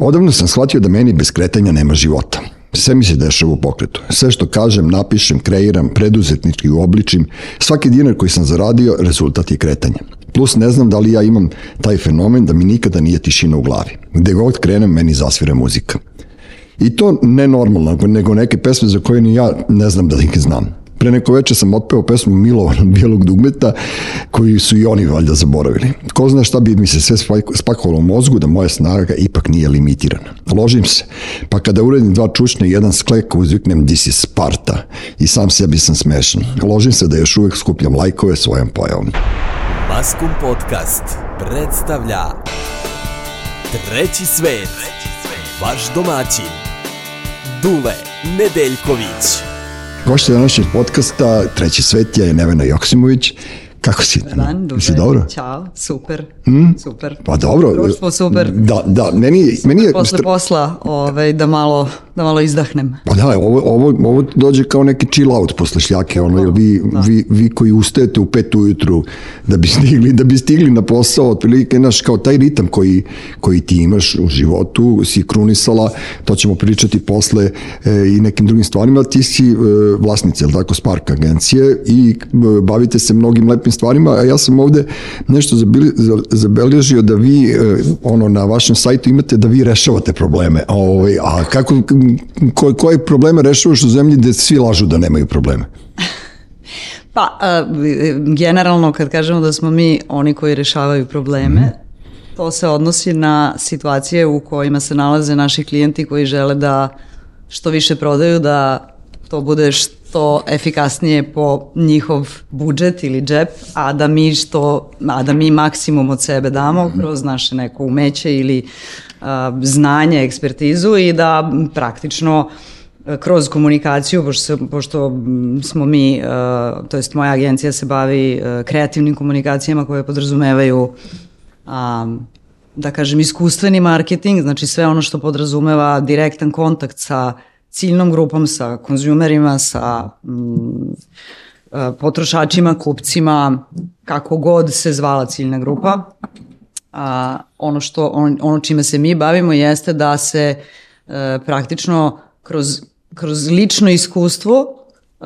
Odavno sam shvatio da meni bez kretanja nema života. Sve mi se dešava u pokretu. Sve što kažem, napišem, kreiram, preduzetnički uobličim, svaki dinar koji sam zaradio, rezultat je kretanja. Plus ne znam da li ja imam taj fenomen da mi nikada nije tišina u glavi. Gde god krenem, meni zasvira muzika. I to ne normalno, nego neke pesme za koje ni ja ne znam da ih znam. Pre neko veče sam otpeo pesmu Milovanog bijelog dugmeta, koji su i oni valjda zaboravili. Ko zna šta bi mi se sve spakovalo u mozgu da moja snaga ipak nije limitirana. Ložim se, pa kada uredim dva čučne i jedan sklek uzviknem This is Sparta i sam sebi sam smešan. Ložim se da još uvek skupljam lajkove svojom pojavom. Maskum Podcast predstavlja Treći svet, vaš domaćin, Dule Nedeljković. Gošća današnjeg podcasta Treći svet je Nevena Joksimović. Kako si? Dan, dobro. Si dobro? Ćao, super. Hmm? Super. Pa dobro. Društvo super. Da, da, meni, super meni je... Posle posla ovaj, da, malo, da malo izdahnem. Pa da, ovo, ovo, ovo dođe kao neki chill out posle šljake, ono, jer vi, da. vi, vi koji ustajete u pet ujutru da bi stigli, da bi stigli na posao, otprilike, naš, kao taj ritam koji, koji ti imaš u životu, si krunisala, to ćemo pričati posle e, i nekim drugim stvarima, ti si e, vlasnica, je tako, Spark agencije i e, bavite se mnogim lepim stvarima, a ja sam ovde nešto zabili, zabeležio da vi, e, ono, na vašem sajtu imate da vi rešavate probleme, a, ovaj, a kako, ko, koje probleme rešavaš u zemlji gde svi lažu da nemaju probleme? Pa, generalno kad kažemo da smo mi oni koji rešavaju probleme, mm. to se odnosi na situacije u kojima se nalaze naši klijenti koji žele da što više prodaju, da to bude što efikasnije po njihov budžet ili džep, a da mi što, a da mi maksimum od sebe damo kroz naše neko umeće ili a, znanje, ekspertizu i da praktično kroz komunikaciju, pošto, pošto smo mi, to jest moja agencija se bavi kreativnim komunikacijama koje podrazumevaju da kažem iskustveni marketing, znači sve ono što podrazumeva direktan kontakt sa ciljnom grupom, sa konzumerima, sa potrošačima, kupcima, kako god se zvala ciljna grupa. A, ono, što, on, ono čime se mi bavimo jeste da se e, praktično kroz, kroz lično iskustvo e,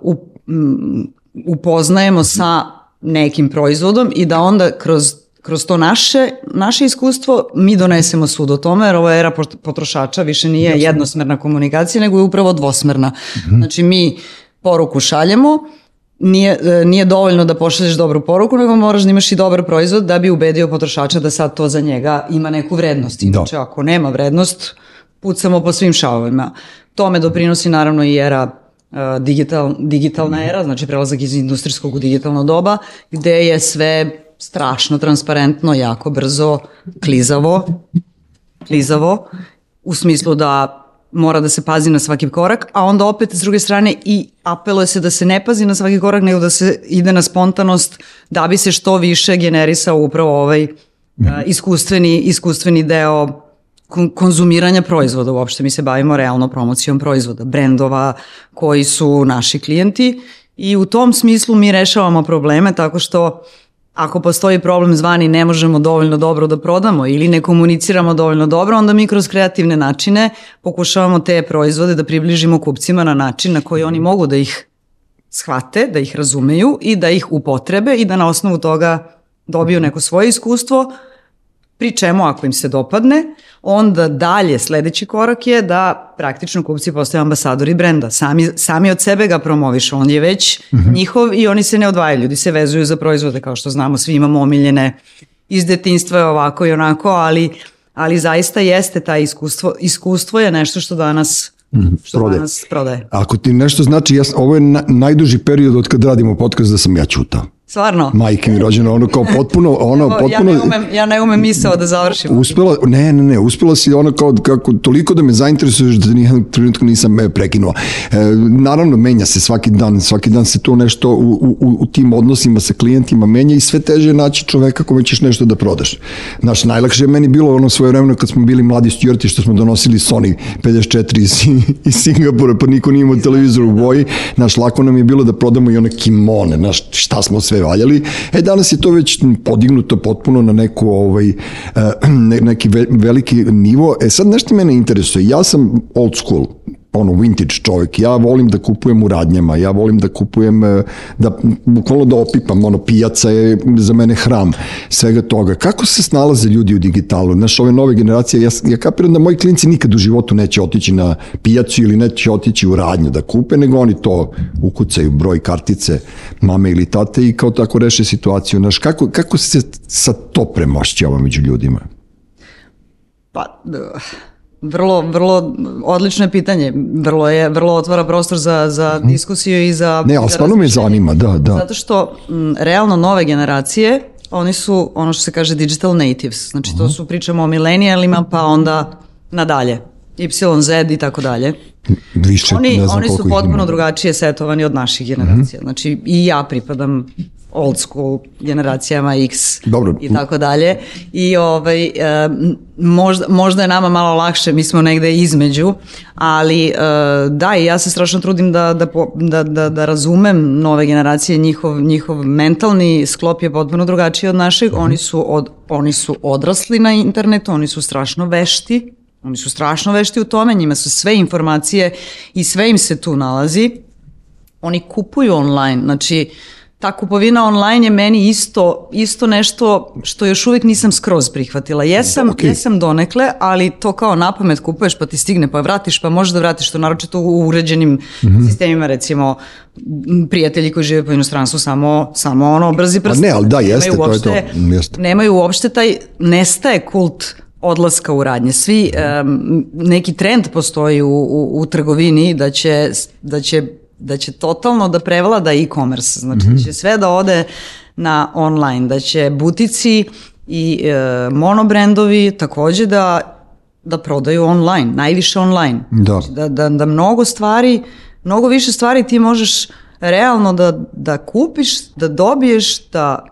u, m, upoznajemo sa nekim proizvodom i da onda kroz kroz to naše, naše iskustvo mi donesemo sud o tome, jer ova era potrošača više nije jednosmerna komunikacija, nego je upravo dvosmerna. Mm -hmm. Znači mi poruku šaljemo, nije, e, nije dovoljno da pošalješ dobru poruku, nego moraš da imaš i dobar proizvod da bi ubedio potrošača da sad to za njega ima neku vrednost. Da. Inače, ako nema vrednost, pucamo po svim šavovima. Tome doprinosi naravno i era uh, digital, digitalna era, znači prelazak iz industrijskog u digitalno doba, gde je sve strašno transparentno, jako brzo, klizavo, klizavo, u smislu da mora da se pazi na svaki korak, a onda opet s druge strane i apeluje se da se ne pazi na svaki korak, nego da se ide na spontanost da bi se što više generisao upravo ovaj uh, iskustveni, iskustveni deo konzumiranja proizvoda uopšte. Mi se bavimo realno promocijom proizvoda, brendova koji su naši klijenti i u tom smislu mi rešavamo probleme tako što uh, ako postoji problem zvani ne možemo dovoljno dobro da prodamo ili ne komuniciramo dovoljno dobro, onda mi kroz kreativne načine pokušavamo te proizvode da približimo kupcima na način na koji oni mogu da ih shvate, da ih razumeju i da ih upotrebe i da na osnovu toga dobiju neko svoje iskustvo, Pri čemu ako im se dopadne, onda dalje sledeći korak je da praktično kupci postaju ambasadori brenda. Sami, sami od sebe ga promovišu, on je već mm -hmm. njihov i oni se ne odvajaju. Ljudi se vezuju za proizvode, kao što znamo, svi imamo omiljene iz detinstva ovako i onako, ali, ali zaista jeste taj iskustvo. Iskustvo je nešto što danas Mhm, što danas prodaje. Ako ti nešto znači, ja, ovo je na, najduži period od kad radimo podcast da sam ja čutao. Stvarno? Majke mi rođena, ono kao potpuno, ono Evo, potpuno... Ja ne umem, ja ne umem misao da završim. Uspela, ne, ne, ne, uspela si ono kao, kako, toliko da me zainteresuješ da nijednog trenutka nisam me prekinuo. E, naravno, menja se svaki dan, svaki dan se to nešto u, u, u tim odnosima sa klijentima menja i sve teže je naći čoveka kome ćeš nešto da prodaš. Znaš, najlakše je meni bilo ono svoje vremena kad smo bili mladi stjuarti što smo donosili Sony 54 iz, iz Singapura, pa niko nije imao televizor u boji. Znaš, lako nam je bilo da prodamo i one kimone, znaš, šta smo sve sve valjali. E, danas je to već podignuto potpuno na neku, ovaj, eh, ne, neki ve, veliki nivo. E, sad nešto mene interesuje. Ja sam old school ono vintage čovjek. Ja volim da kupujem u radnjama, ja volim da kupujem eh, da bukvalno da opipam, ono pijaca je za mene hram svega toga. Kako se snalaze ljudi u digitalu? Znaš, ove nove generacije, ja, ja kapiram da moji klinci nikad u životu neće otići na pijacu ili neće otići u radnju da kupe, nego oni to ukucaju broj kartice mame ili tate i kao tako reše situaciju. Znaš, kako, kako se sa to premošćava među ljudima? Pa, Vrlo, vrlo odlično je pitanje. Vrlo je, vrlo otvara prostor za, za mhm. diskusiju i za... Ne, ali stvarno me zanima, da, da. Zato što m, realno nove generacije, oni su ono što se kaže digital natives. Znači to mhm. su, pričamo o milenijalima, pa onda nadalje. Y, Z i tako dalje. Više, oni, oni su potpuno drugačije setovani od naših generacija. Mm -hmm. Znači i ja pripadam old school generacijama X Dobro. i tako dalje. I ovaj, možda, možda je nama malo lakše, mi smo negde između, ali e, da, i ja se strašno trudim da, da, da, da, da razumem nove generacije, njihov, njihov mentalni sklop je potpuno drugačiji od našeg, -hmm. oni, su od, oni su odrasli na internetu, oni su strašno vešti, oni su strašno vešti u tome, njima su sve informacije i sve im se tu nalazi, oni kupuju online, znači ta kupovina online je meni isto, isto nešto što još uvijek nisam skroz prihvatila. Jesam, okay. jesam donekle, ali to kao na pamet kupuješ pa ti stigne pa vratiš pa možeš da vratiš to naročito u uređenim mm -hmm. sistemima recimo prijatelji koji žive po inostranstvu samo, samo ono brzi prst. ne, ali da, jeste, nemaju uopšte, to je to. Jeste. Nemaju uopšte taj, nestaje kult odlaska u radnje. Svi, um, neki trend postoji u, u, u trgovini da će, da će da će totalno da prevlada e-commerce, znači mm -hmm. da će sve da ode na online, da će butici i e, monobrendovi takođe da, da prodaju online, najviše online. Da. Znači, da, da, da mnogo stvari, mnogo više stvari ti možeš realno da, da kupiš, da dobiješ, da,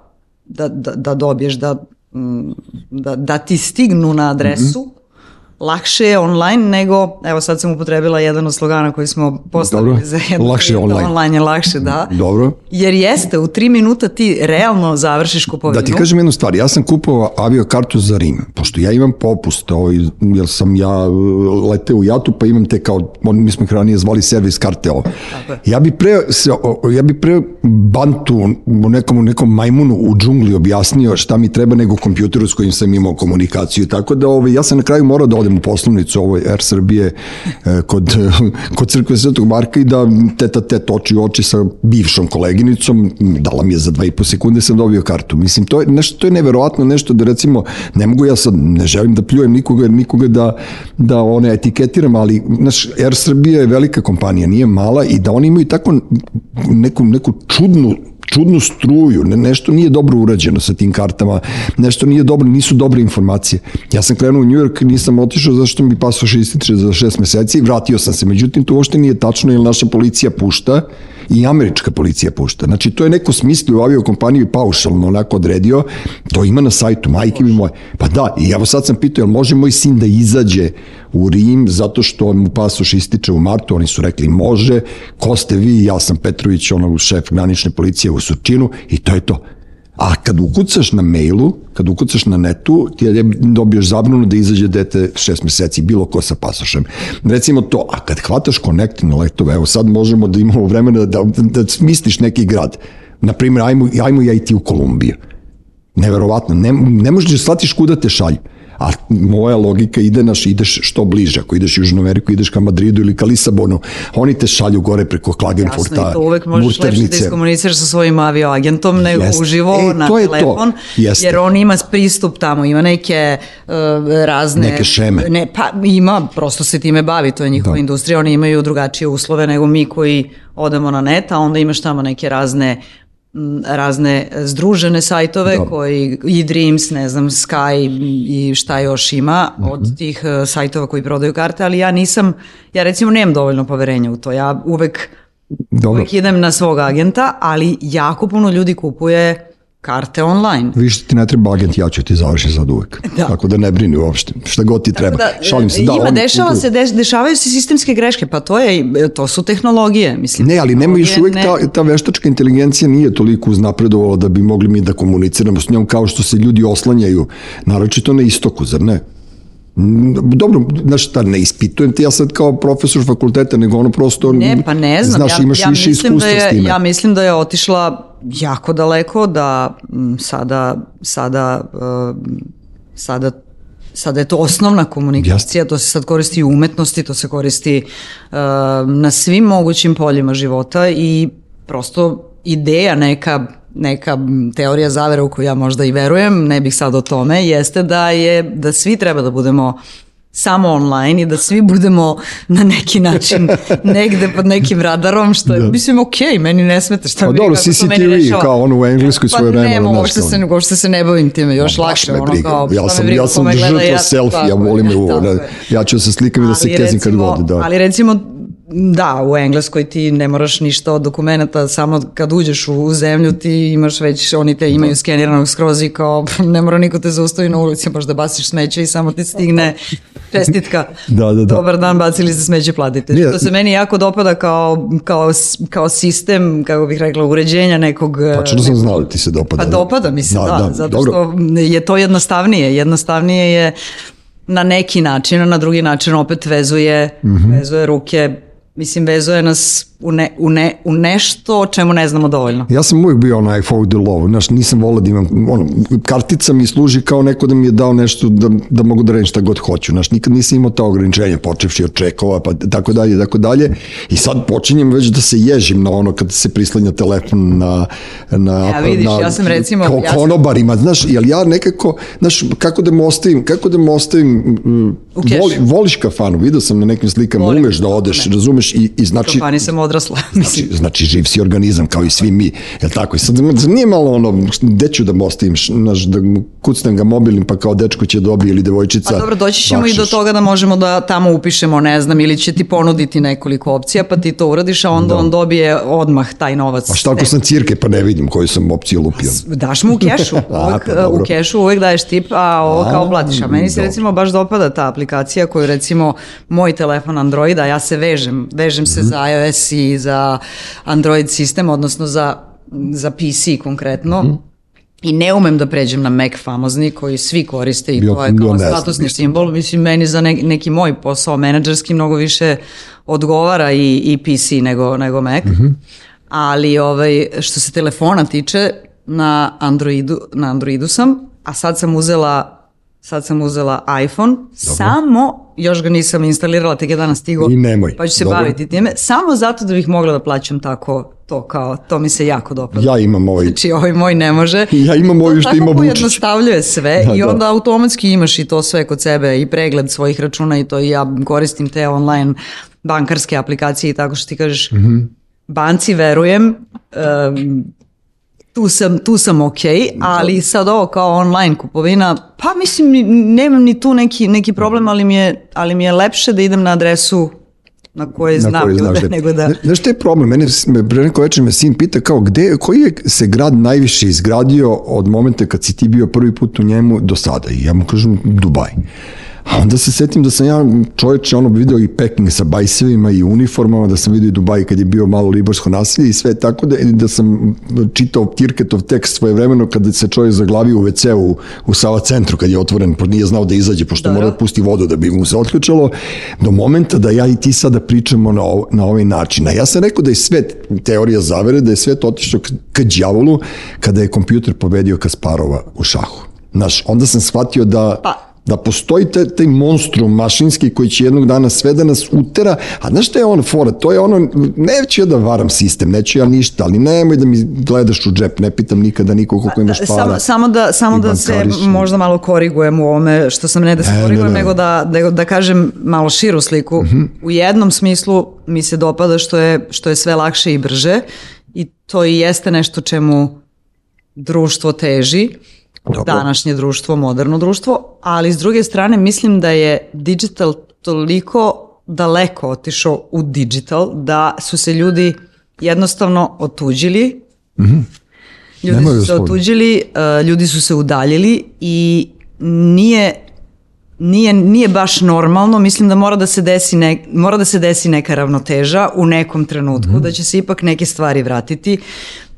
da, da, da dobiješ, da, mm, da, da ti stignu na adresu, mm -hmm lakše je online nego, evo sad sam upotrebila jedan od slogana koji smo postavili Dobro. za jedno. Lakše online. Online je lakše, da. Dobro. Jer jeste, u tri minuta ti realno završiš kupovinu. Da ti kažem jednu stvar, ja sam kupovao avio kartu za Rim, pošto ja imam popust, ovaj, jer sam ja uh, leteo u Jatu, pa imam te kao, mi smo ih ranije zvali servis karte ovo. Ja bi pre, se, ja bi pre bantu u nekom, nekom majmunu u džungli objasnio šta mi treba nego kompjuteru s kojim sam imao komunikaciju, tako da ovaj, ja sam na kraju morao da odem u poslovnicu ovoj Air Srbije e, kod, kod crkve Svetog Marka i da teta tet oči oči sa bivšom koleginicom, dala mi je za dva i po sekunde sam dobio kartu. Mislim, to je, nešto, to je neverovatno nešto da recimo, ne mogu ja sad, ne želim da pljujem nikoga, nikoga da, da one etiketiram, ali naš, Air Srbija je velika kompanija, nije mala i da oni imaju tako neku, neku čudnu čudnu struju, ne, nešto nije dobro urađeno sa tim kartama, nešto nije dobro, nisu dobre informacije. Ja sam krenuo u New York, nisam otišao zašto mi pasoš ističe za šest meseci i vratio sam se. Međutim, to uopšte nije tačno jer naša policija pušta i američka policija pušta. Znači, to je neko smislio u aviokompaniju paušalno onako odredio, to ima na sajtu, majke mi moje. Pa da, i evo sad sam pitao, jel može moj sin da izađe u Rim zato što mu pasoš ističe u martu, oni su rekli može, ko ste vi, ja sam Petrović, ono šef granične policije u Surčinu i to je to. A kad ukucaš na mailu, kad ukucaš na netu, ti dobiješ zabranu da izađe dete šest meseci, bilo ko sa pasošem. Recimo to, a kad hvataš na letove, evo sad možemo da imamo vremena da, da, da smisliš neki grad. Naprimjer, ajmo, ajmo ja i ti u Kolumbiju. Neverovatno, ne, ne možeš da shvatiš kuda te šalju a moja logika ide naš, ideš što bliže, ako ideš u Južnu Ameriku, ideš ka Madridu ili ka Lisabonu, oni te šalju gore preko Klagenfurta, Jasno, i to uvek možeš lepše da iskomuniciraš sa svojim avioagentom nego Jest. uživo e, na to telefon, jer on ima pristup tamo, ima neke uh, razne... Neke šeme. Ne, pa ima, prosto se time bavi, to je njihova da. industrija, oni imaju drugačije uslove nego mi koji odemo na net, a onda imaš tamo neke razne razne združene sajtove da. koji i Dreams, ne znam, Sky i šta još ima -hmm. od tih e, sajtova koji prodaju karte, ali ja nisam, ja recimo nemam dovoljno poverenja u to. Ja uvek, Dobro. uvek idem na svog agenta, ali jako puno ljudi kupuje karte online. Više ti ne treba agent, ja ću ti završiti sad uvek. Da. Tako da ne brini uopšte. Šta god ti treba. Da, Šalim se. Da, ima, oni- dešava se, deš, dešavaju se sistemske greške, pa to je, to su tehnologije, mislim. Ne, ali nema još uvek tehnologije ta, ta veštačka inteligencija nije toliko uznapredovala da bi mogli mi da komuniciramo s njom kao što se ljudi oslanjaju, naročito na istoku, zar ne? Mm, Dobro, znaš šta, ne ispitujem ti ja sad kao profesor fakulteta, nego ono prosto, Ne, pa ne znam. znaš, ja, imaš ja više mislim iskustva da je, s time. Ja mislim da je otišla jako daleko, da m, sada, sada, uh, sada Sada je to osnovna komunikacija, to se sad koristi u umetnosti, to se koristi uh, na svim mogućim poljima života i prosto ideja neka neka teorija zavere u koju ja možda i verujem, ne bih sad o tome, jeste da je da svi treba da budemo samo online i da svi budemo na neki način negde pod nekim radarom, što je, mislim, okej, meni ne smeta šta Pa mi dobro, kako to meni CCTV, kao ono u Engleskoj svoje Pa vremena, nema, znaš, uopšte se, uopšte se ne bavim time, još baš lakše, ono briga. kao, ja sam, briga ja sam žrtva ja- tako je, volim ovo, da, je. ja ću da se slikam i da se kezim kad god, da. Ali recimo, da, u Engleskoj ti ne moraš ništa od dokumenta, samo kad uđeš u, zemlju ti imaš već, oni te imaju skeniranog skroz i kao ne mora niko te zaustavi na ulici, možda basiš smeće i samo ti stigne čestitka. Da, da, da. Dobar dan, bacili ste smeće, platite. Nije- Što se meni jako dopada kao, kao, kao sistem, kako bih rekla, uređenja nekog... Tačno sam znao da ti se dopada. Pa dopada mi se, da, zato dobro. što je to jednostavnije. Jednostavnije je na neki način, a na drugi način opet vezuje, Mhm. vezuje ruke, mislim vezuje nas u, ne, u, ne, u nešto o čemu ne znamo dovoljno. Ja sam uvijek bio onaj follow the law, znaš, nisam volao da imam, ono, kartica mi služi kao neko da mi je dao nešto da, da mogu da radim šta god hoću, znaš, nikad nisam imao ta ograničenja, počevši od čekova, pa tako dalje, tako dalje, i sad počinjem već da se ježim na ono kad se prislanja telefon na, na, Ja, vidiš, na ja sam recimo- kao ja sam- konobarima, znaš, jel ja nekako, znaš, kako da mu ostavim, kako da mu ostavim, mm, voli, voliš kafanu, vidio sam na nekim slikama, Volim. umeš da odeš, razumeš, i, i znači, Kafani sam odrasla. Mislim, Znači, znači živ si organizam kao i svi mi, jel tako? I sad nije malo ono, gde ću da mu ostavim, š- znaš, da kucnem ga mobilnim pa kao dečko će dobije ili devojčica. Pa dobro, doći ćemo i do bakšiš. toga da možemo da tamo upišemo, ne znam, ili će ti ponuditi nekoliko opcija, pa ti to uradiš, a onda on dobije odmah taj novac. A šta ako sam cirke pa ne vidim koju sam opciju lupio? Daš mu u kešu, A, uvek, pa dobro. u kešu uvek daješ tip, a ovo A, kao platiš. A meni se recimo baš dopada ta aplikacija koju recimo moj telefon Androida, ja se vežem, vežem se Mhm. za iOS i za Android sistem, odnosno za, za PC konkretno. Mhm. I ne umem da pređem na Mac famozni koji svi koriste i Bio- to je kao statusni simbol. Mislim, meni za ne- neki moj posao menadžerski mnogo više odgovara i, i PC nego, nego Mac. Mhm. Ali ovaj, što se telefona tiče, na Androidu, na Androidu sam, a sad sam uzela sad sam uzela iPhone, samo, još ga nisam instalirala, tek je danas stigo, I nemoj. pa ću se Dobro. baviti time, samo zato da bih mogla da plaćam tako to, kao, to mi se jako dopada. Ja imam ovaj, Znači, ovaj moj ne može. Ja imam ovaj što To ima Tako Vučić. pojednostavljuje sve Da, i da. onda automatski imaš i to sve kod sebe i pregled svojih računa i to i ja koristim te online bankarske aplikacije i tako što ti kažeš Mhm. banci verujem em, tu sam, tu sam ok, ali sad ovo kao online kupovina, pa mislim nemam ni tu neki, neki problem, ali mi, je, ali mi je lepše da idem na adresu na na znam koji ljude, znaš da... nego da... Znaš šta je problem? Mene me pre neko večer me sin pita kao gde, koji je se grad najviše izgradio od momenta kad si ti bio prvi put u njemu do sada? I ja mu kažem Dubaj. A onda se setim da sam ja čovječe ono video i Peking sa bajsevima i uniformama, da sam vidio i Dubaj kad je bio malo liborsko nasilje i sve tako da, da sam čitao Kirketov tekst svoje vremeno kada se čovjek zaglavio u WC-u u Sava centru kad je otvoren, po nije znao da izađe pošto Dobro. mora da pusti vodu da bi mu se otključalo, do momenta da ja i ti sada pričamo na, na ovaj način. A ja sam rekao da je svet, teorija zavere, da je svet otišao k, k đavolu kada je kompjuter pobedio Kasparova u šahu. Znaš, onda sam shvatio da... Pa- da postoji taj, taj monstrum mašinski koji će jednog dana sve da nas utera, a znaš šta je ono fora, to je ono, neću ja da varam sistem, neću ja ništa, ali nemoj da mi gledaš u džep, ne pitam nikada nikog koliko imaš para. Samo, samo da, samo da se možda malo korigujem u ovome, što sam ne da se Ne, ne, korigujem, ne. nego da, nego da kažem malo širu sliku. Mhm. U jednom smislu mi se dopada što je, što je sve lakše i brže i to i jeste nešto čemu društvo teži, Dobro. današnje društvo, moderno društvo, ali s druge strane mislim da je digital toliko daleko otišao u digital da su se ljudi jednostavno otuđili Ljudi Nemaju su se svoj. otuđili, uh, ljudi su se udaljili i nije nije, nije baš normalno, mislim da mora da se desi, ne, mora da se desi neka ravnoteža u nekom trenutku, Mhm. da će se ipak neke stvari vratiti.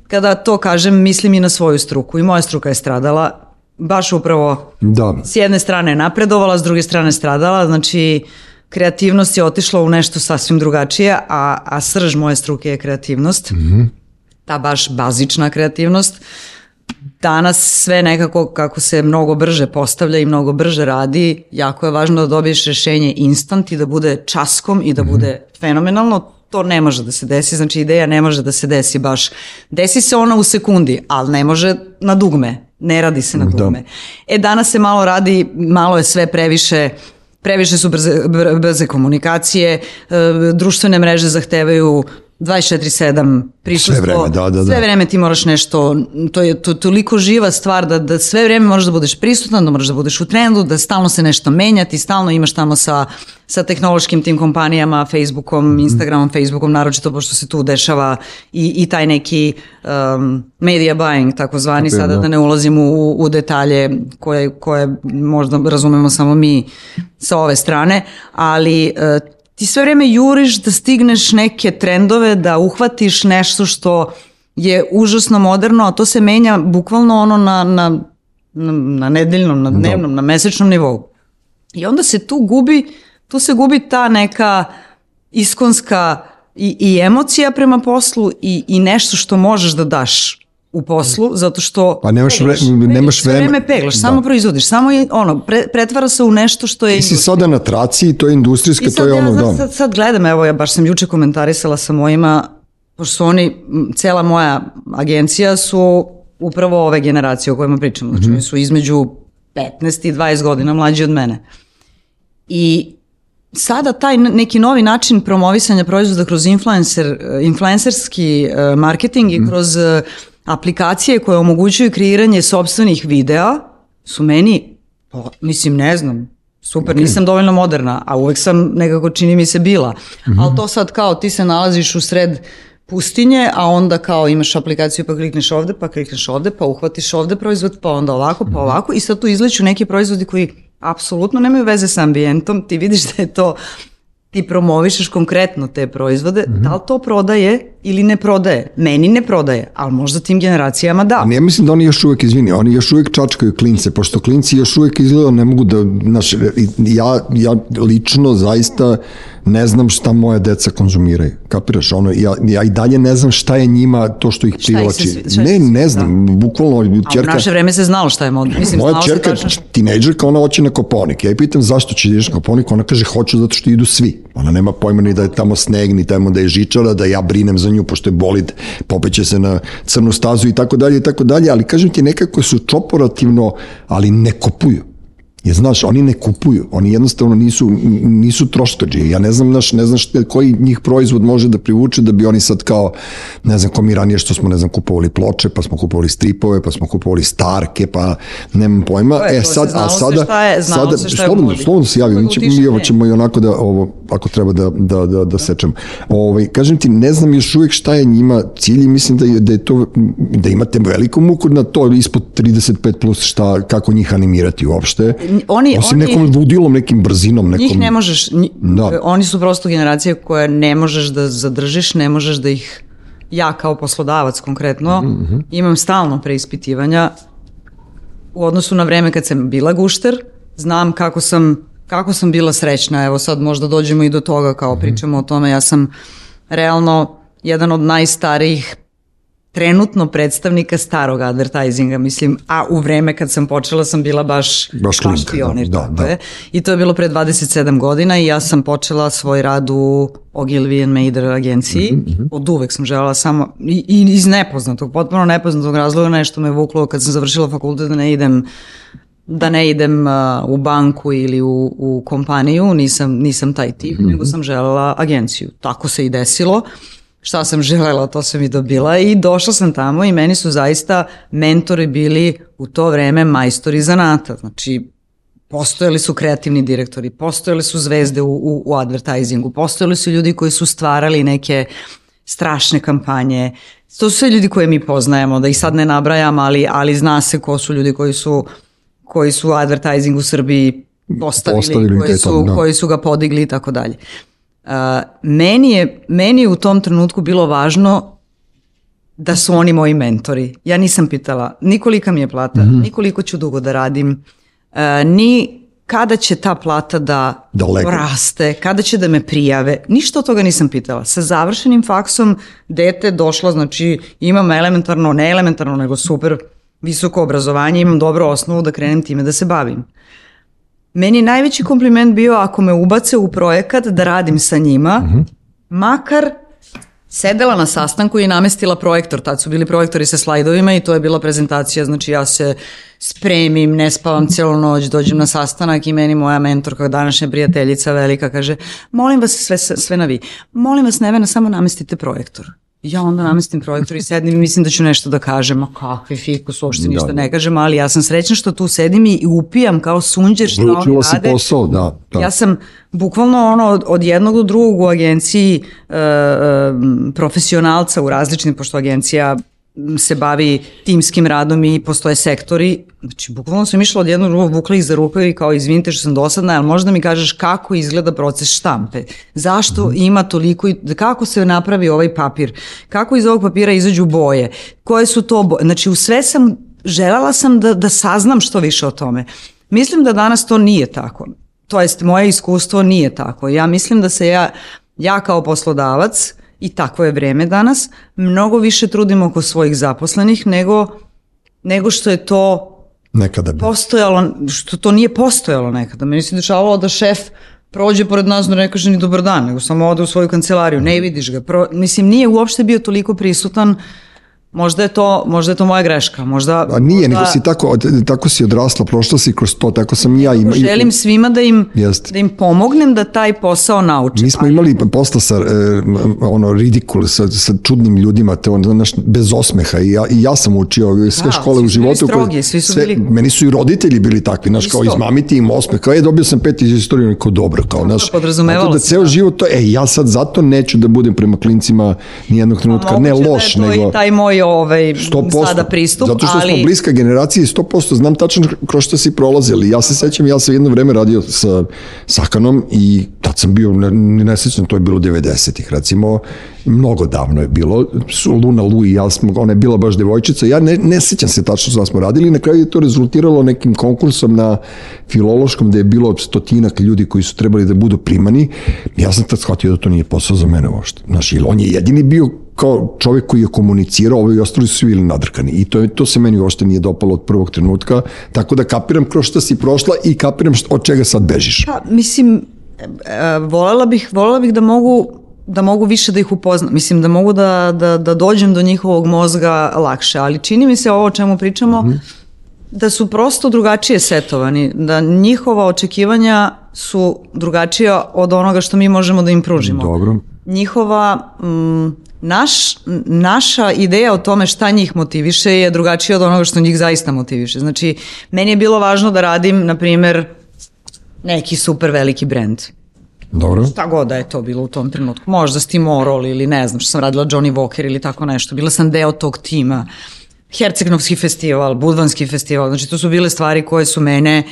Kada to kažem, mislim i na svoju struku. I moja struka je stradala, baš upravo Da. s jedne strane je napredovala, s druge strane stradala, znači kreativnost je otišla u nešto sasvim drugačije, a, a srž moje struke je kreativnost, ta baš bazična kreativnost. Danas sve nekako kako se mnogo brže postavlja i mnogo brže radi, jako je važno da dobiješ rešenje instant i da bude časkom i da bude fenomenalno, to ne može da se desi, znači ideja ne može da se desi baš. Desi se ona u sekundi, ali ne može na dugme, ne radi se na Da. dugme. E danas se malo radi, malo je sve previše previše su brze, br- brze komunikacije, e, društvene mreže zahtevaju 24-7 prisustvo. Sve vreme, da, da, da. Sve vreme ti moraš nešto, to je to, toliko živa stvar da, da sve vreme moraš da budeš prisutan, da moraš da budeš u trendu, da stalno se nešto menja, ti stalno imaš tamo sa, sa tehnološkim tim kompanijama, Facebookom, Mhm. Instagramom, Facebookom, naročito pošto se tu dešava i, i taj neki um, media buying, takozvani, Tako je, sada da. da ne ulazim u, u detalje koje, koje možda razumemo samo mi sa ove strane, ali e, ti sve vreme juriš da stigneš neke trendove, da uhvatiš nešto što je užasno moderno, a to se menja bukvalno ono na, na, na, nedeljnom, na dnevnom, na mesečnom nivou. I onda se tu gubi, tu se gubi ta neka iskonska i, i emocija prema poslu i, i nešto što možeš da daš u poslu, zato što Pa nemaš vre- peglaš, nemaš vreme- vreme peglaš, Da. samo proizvodiš, samo je, ono, pre, pretvara se u nešto što je Ti si sada na traci i to je industrijska, to je ja ono, sad, da. sad, sad gledam, evo ja baš sam juče komentarisala sa mojima, pošto su oni, cela moja agencija su upravo ove generacije o kojima pričamo, znači oni su između 15 i 20 godina mlađi od mene. I sada taj neki novi način promovisanja proizvoda kroz influencer, influencerski eh, marketing i kroz eh, aplikacije koje omogućuju kreiranje sobstvenih videa su meni, pa, mislim ne znam, super, nisam dovoljno moderna, a uvek sam nekako čini mi se bila. Ali to sad kao ti se nalaziš u sred pustinje, a onda kao imaš aplikaciju pa klikneš ovde, pa klikneš ovde, pa uhvatiš ovde proizvod, pa onda ovako, pa ovako i sad tu izleću neki proizvodi koji apsolutno nemaju veze sa ambijentom, ti vidiš da je to ti promovišeš konkretno te proizvode, da li to prodaje ili ne prodaje? Meni ne prodaje, ali možda tim generacijama da. Ali ja mislim da oni još uvek, izvini, oni još uvek čačkaju klince, pošto klinci još uvek izgleda ne mogu da, znaš, ja, ja lično zaista ne znam šta moje deca konzumiraju, kapiraš, ono, ja, ja i dalje ne znam šta je njima to što ih privlači. Ne, ne svi- znam, bukvalno, A u čerka, naše vreme se znalo šta je mod. Mislim, moja čerka, tačno tinejdžerka, ona hoće na Koponik. Ja je pitam zašto će ideš na Koponik, ona kaže hoću zato što idu svi. Ona nema pojma ni da je tamo sneg, ni tamo da je žičara, da ja brinem za nju, pošto je bolid, popeće se na crnu stazu i tako dalje i tako dalje, ali kažem ti nekako su čoporativno, ali ne kupuju. Je, znaš, oni ne kupuju, oni jednostavno nisu, nisu troškađe. Ja ne znam, znaš, ne znam šta, koji njih proizvod može da privuče da bi oni sad kao, ne znam, ko mi ranije što smo, ne znam, kupovali ploče, pa smo kupovali stripove, pa smo kupovali starke, pa nemam pojma. To je, e, sad, a sada, šta je- sada, se šta je slobodno, se javi, mi, mi ovo ćemo i onako da, ovo, ako treba da, da, da, da sečem. Ovaj, kažem ti, ne znam još uvijek šta je njima cilj i mislim da je, da je to, da imate veliku muku na to ispod 35 plus šta, kako njih animirati uopšte. Oni- Osim oni- nekom ludilom, nekim brzinom, nekom... Njih ne možeš, nji- Da. oni su prosto generacije koje ne možeš da zadržiš, ne možeš da ih, ja kao poslodavac konkretno, Mhm, imam stalno preispitivanja u odnosu na vreme kad sam bila gušter, znam kako sam, kako sam bila srećna, evo sad možda dođemo i do toga kao Mhm. pričamo o tome, ja sam realno jedan od najstarijih trenutno predstavnika starog advertisinga, mislim, a u vreme kad sam počela sam bila baš, Baš klinka, pionir, da, da. je. I to je bilo pre 27 godina i ja sam počela svoj rad u Ogilvy and Mader agenciji. Mhm, Od uvek sam želela samo, i, i iz nepoznatog, potpuno nepoznatog razloga nešto me vuklo kad sam završila fakultet da ne idem da ne idem uh, u banku ili u, u kompaniju, nisam, nisam taj tip, Mhm. nego sam želela agenciju. Tako se i desilo. Šta sam želela, to sam i dobila i došla sam tamo i meni su zaista mentori bili u to vreme majstori zanata. Znači, postojali su kreativni direktori, postojali su zvezde u, u, u advertisingu, postojali su ljudi koji su stvarali neke strašne kampanje. To su sve ljudi koje mi poznajemo, da ih sad ne nabrajam, ali, ali zna se ko su ljudi koji su, koji su advertising u Srbiji postavili, Postavili koji, su, da. koji su ga podigli i tako dalje. Meni je, meni je u tom trenutku bilo važno da su oni moji mentori. Ja nisam pitala ni kolika mi je plata, Mhm. ni koliko ću dugo da radim, e, ni kada će ta plata da, Da legne. raste, kada će da me prijave. Ništa od toga nisam pitala. Sa završenim faksom dete došlo, znači imam elementarno, ne elementarno, nego super visoko obrazovanje, imam dobru osnovu da krenem time da se bavim. Meni je najveći kompliment bio ako me ubace u projekat da radim sa njima, makar sedela na sastanku i namestila projektor, tad su bili projektori sa slajdovima i to je bila prezentacija, znači ja se spremim, ne spavam cijelu noć, dođem na sastanak i meni moja mentorka, današnja prijateljica velika kaže, molim vas sve, sve na vi, molim vas Nevena samo namestite projektor. Ja onda namestim projektor i sednim i mislim da ću nešto da kažem, a kakvi fikus, uopšte ništa ne kažem, ali ja sam srećna što tu sedim i upijam kao sunđer što oni rade. posao, da. da. Ja sam bukvalno ono od, od jednog do drugog u agenciji e, e, profesionalca u različitim, pošto agencija se bavi timskim radom i postoje sektori. Znači, bukvalno sam išla od jednog drugog, vukla ih za ruke i kao, izvinite što sam dosadna, ali možda mi kažeš kako izgleda proces štampe? Zašto ima toliko, kako se napravi ovaj papir? Kako iz ovog papira izađu boje? Koje su to boje? Znači, u sve sam, želela sam da, da saznam što više o tome. Mislim da danas to nije tako to jest moje iskustvo nije tako. Ja mislim da se ja, ja kao poslodavac, i tako je vreme danas, mnogo više trudim oko svojih zaposlenih nego, nego što je to Nekada bi. postojalo, što to nije postojalo nekada. Meni se dešavalo da šef prođe pored nas, da ne kaže ni dobar dan, nego samo ode u svoju kancelariju, ne vidiš ga. Pro, mislim, nije uopšte bio toliko prisutan, možda je to, možda je to moja greška, možda... A nije, možda, nego si tako, tako si odrasla, prošla si kroz to, tako sam i ja ima. Želim svima da im, Jeste. da im pomognem da taj posao nauče. Mi smo imali posla sa e, ono ridikul sa, sa čudnim ljudima te ono naš bez osmeha i ja, i ja sam učio sve Da, škole u životu strogi, svi su sve, bili- meni su i roditelji bili takvi znaš kao izmamiti im osmeh kao je dobio sam pet iz istorije kao dobro kao znaš podrazumevalo tako da ceo da. život to e ja sad zato neću da budem prema klincima ni jednog trenutka ne Moguće loš da je to nego i taj moj ovaj, 100%. sada pristup, Zato što ali... smo bliska generacija i 100% znam tačno kroz što si prolazili. Ja se sećam, ja sam jedno vreme radio sa Sakanom i tad sam bio, ne, ne sećam, to je bilo 90-ih, recimo, mnogo davno je bilo, Luna Lu i ja smo, ona je bila baš devojčica, ja ne, ne sećam se tačno što smo radili, na kraju je to rezultiralo nekim konkursom na filološkom gde je bilo stotinak ljudi koji su trebali da budu primani, ja sam tad shvatio da to nije posao za mene uopšte. Znaš, on je jedini bio kao čovjek koji je komunicirao, ovi ostali su bili nadrkani. I to, to se meni uopšte nije dopalo od prvog trenutka, tako da kapiram kroz šta si prošla i kapiram šta, od čega sad bežiš. Pa, mislim, e, volela bih, volela bih da mogu da mogu više da ih upoznam. Mislim da mogu da, da, da dođem do njihovog mozga lakše, ali čini mi se ovo o čemu pričamo Mhm. da su prosto drugačije setovani, da njihova očekivanja su drugačija od onoga što mi možemo da im pružimo. Dobro. njihova mm, naš, naša ideja o tome šta njih motiviše je drugačija od onoga što njih zaista motiviše. Znači, meni je bilo važno da radim, na primer, neki super veliki brend. Dobro. Šta god da je to bilo u tom trenutku. Možda Stimorol ili ne znam što sam radila Johnny Walker ili tako nešto. Bila sam deo tog tima. Hercegnovski festival, Budvanski festival. Znači, to su bile stvari koje su mene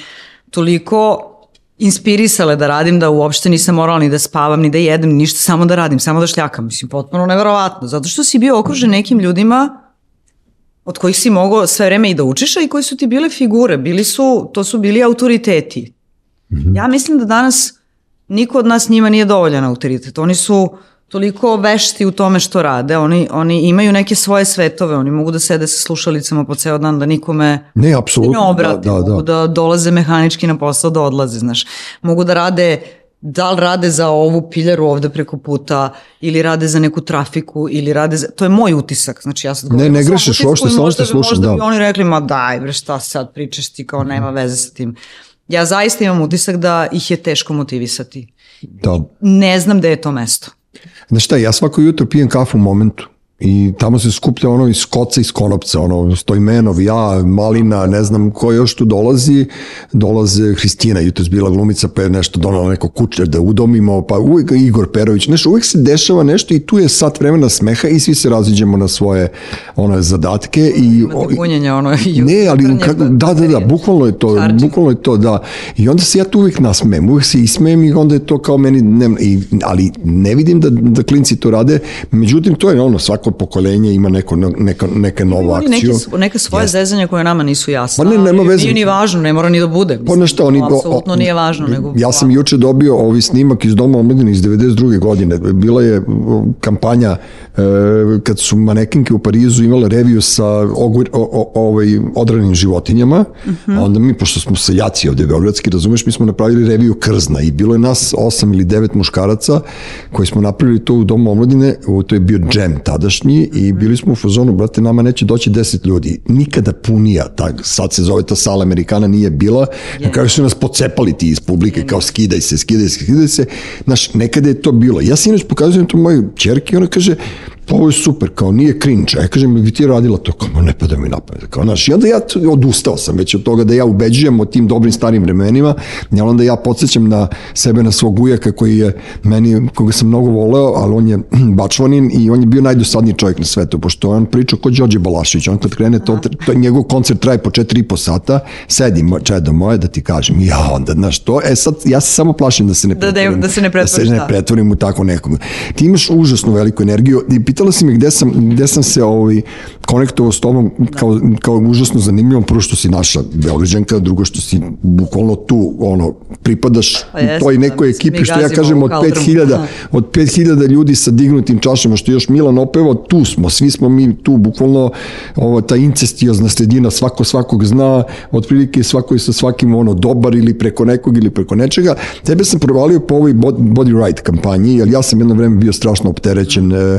toliko inspirisale da radim da uopšte nisam morala ni da spavam, ni da jedem, ni ništa, samo da radim, samo da šljakam. Mislim, potpuno neverovatno. Zato što si bio okružen nekim ljudima od kojih si mogao sve vreme i da učiš, a i koji su ti bile figure. Bili su, to su bili autoriteti. Ja mislim da danas niko od nas njima nije dovoljan autoritet. Oni su toliko vešti u tome što rade. Oni, oni imaju neke svoje svetove. Oni mogu da sede sa slušalicama po ceo dan da nikome Ne, ne apsolutno. obrati. Da, da, Mogu da. da dolaze mehanički na posao da odlaze, znaš. Mogu da rade da li rade za ovu piljaru ovde preko puta ili rade za neku trafiku ili rade za... To je moj utisak. Znači ja sad Ne, govorim ne svom grešiš uopšte, samo bi- slušam, Možda bi da. oni rekli, ma daj bre, šta sad pričaš ti, kao nema veze sa tim. Ja zaista imam utisak da ih je teško motivisati. da. Ne znam gde je to mesto. Znaš šta, ja svako jutro pijem kafu u momentu. I tamo se skuplja ono iz koca iz konopca, ono Stojmenov, ja, Malina, ne znam ko još tu dolazi, dolaze Hristina, jutros bila glumica pa je nešto donala neko kućer da udomimo, pa uvijek Igor Perović, nešto, uvijek se dešava nešto i tu je sat vremena smeha i svi se raziđemo na svoje one zadatke i Imate punjenje ono ne, ali kako, da, da, da, bukvalno je to, Čarči. bukvalno je to, da. I onda se ja tu uvijek nasmejem, uvijek se ismejem i onda je to kao meni, ne, i, ali ne vidim da, da klinci to rade, međutim to je ono, svako pokoljenje ima neko, neka, neka novu Oni akciju. neke, neke svoje Jeste. zezanja koje nama nisu jasne. Pa ne, nema veze. Nije ni važno, ne mora ni da bude. Pa nešto oni... Apsolutno nije važno. Nego, Ja sam juče dobio ovi snimak iz Doma omladine iz 92. godine. Bila je o, kampanja e, kad su manekinke u Parizu imale reviju sa ogor, o, o, ovaj, odranim životinjama, Mhm. a onda mi, pošto smo seljaci ovde beogradski, razumeš, mi smo napravili reviju krzna i bilo je nas osam ili devet muškaraca koji smo napravili to u Domu omladine, to je bio džem tadašnji i Mhm. bili smo u fazonu, brate, nama neće doći deset ljudi. Nikada punija, tak, sad se zove ta sala Amerikana, nije bila, na kraju su nas pocepali ti iz publike, kao skidaj se, skidaj se, skidaj se. Znaš, nekada je to bilo. Ja sinoć pokazujem to mojoj čerki i ona kaže, pa ovo je super, kao nije cringe. Ja kažem, bi ti radila to? Kao, "Ma ne pada mi na pamet. Kao, znaš, i onda ja odustao sam već od toga da ja ubeđujem o tim dobrim starim vremenima, i onda ja podsjećam na sebe, na svog ujaka koji je meni, koga sam mnogo voleo, ali on je bačvanin i on je bio najdosadniji čovjek na svetu, pošto on priča kod Đorđe Balašević, on kad krene, to, to, njegov koncert traje po 4,5 sata, sedi čedo moje da ti kažem, ja onda, znaš, to, e sad, ja se samo plašim da se ne Da- da- pretvorim, da se ne da pretvoriš, se ne da. pretvorim u tako nekog. Ti imaš užasnu veliku energiju i pitala si me gde sam, gde sam se ovaj, konektovao s tobom kao, kao užasno zanimljivo, prvo što si naša Beograđanka, drugo što si bukvalno tu, ono, pripadaš Pa u jeste, toj da, nekoj mi ekipi, što ja kažem, od kaldrmu. 5000, Aha. od 5000 ljudi sa dignutim čašama, što još Milan opevao, tu smo, svi smo mi tu, bukvalno ovo, ta incestiozna sredina, svako svakog zna, otprilike svako je sa svakim ono dobar ili preko nekog ili preko nečega. Tebe sam provalio po ovoj bod- Body Right kampanji, jer ja sam jedno vreme bio strašno opterećen e,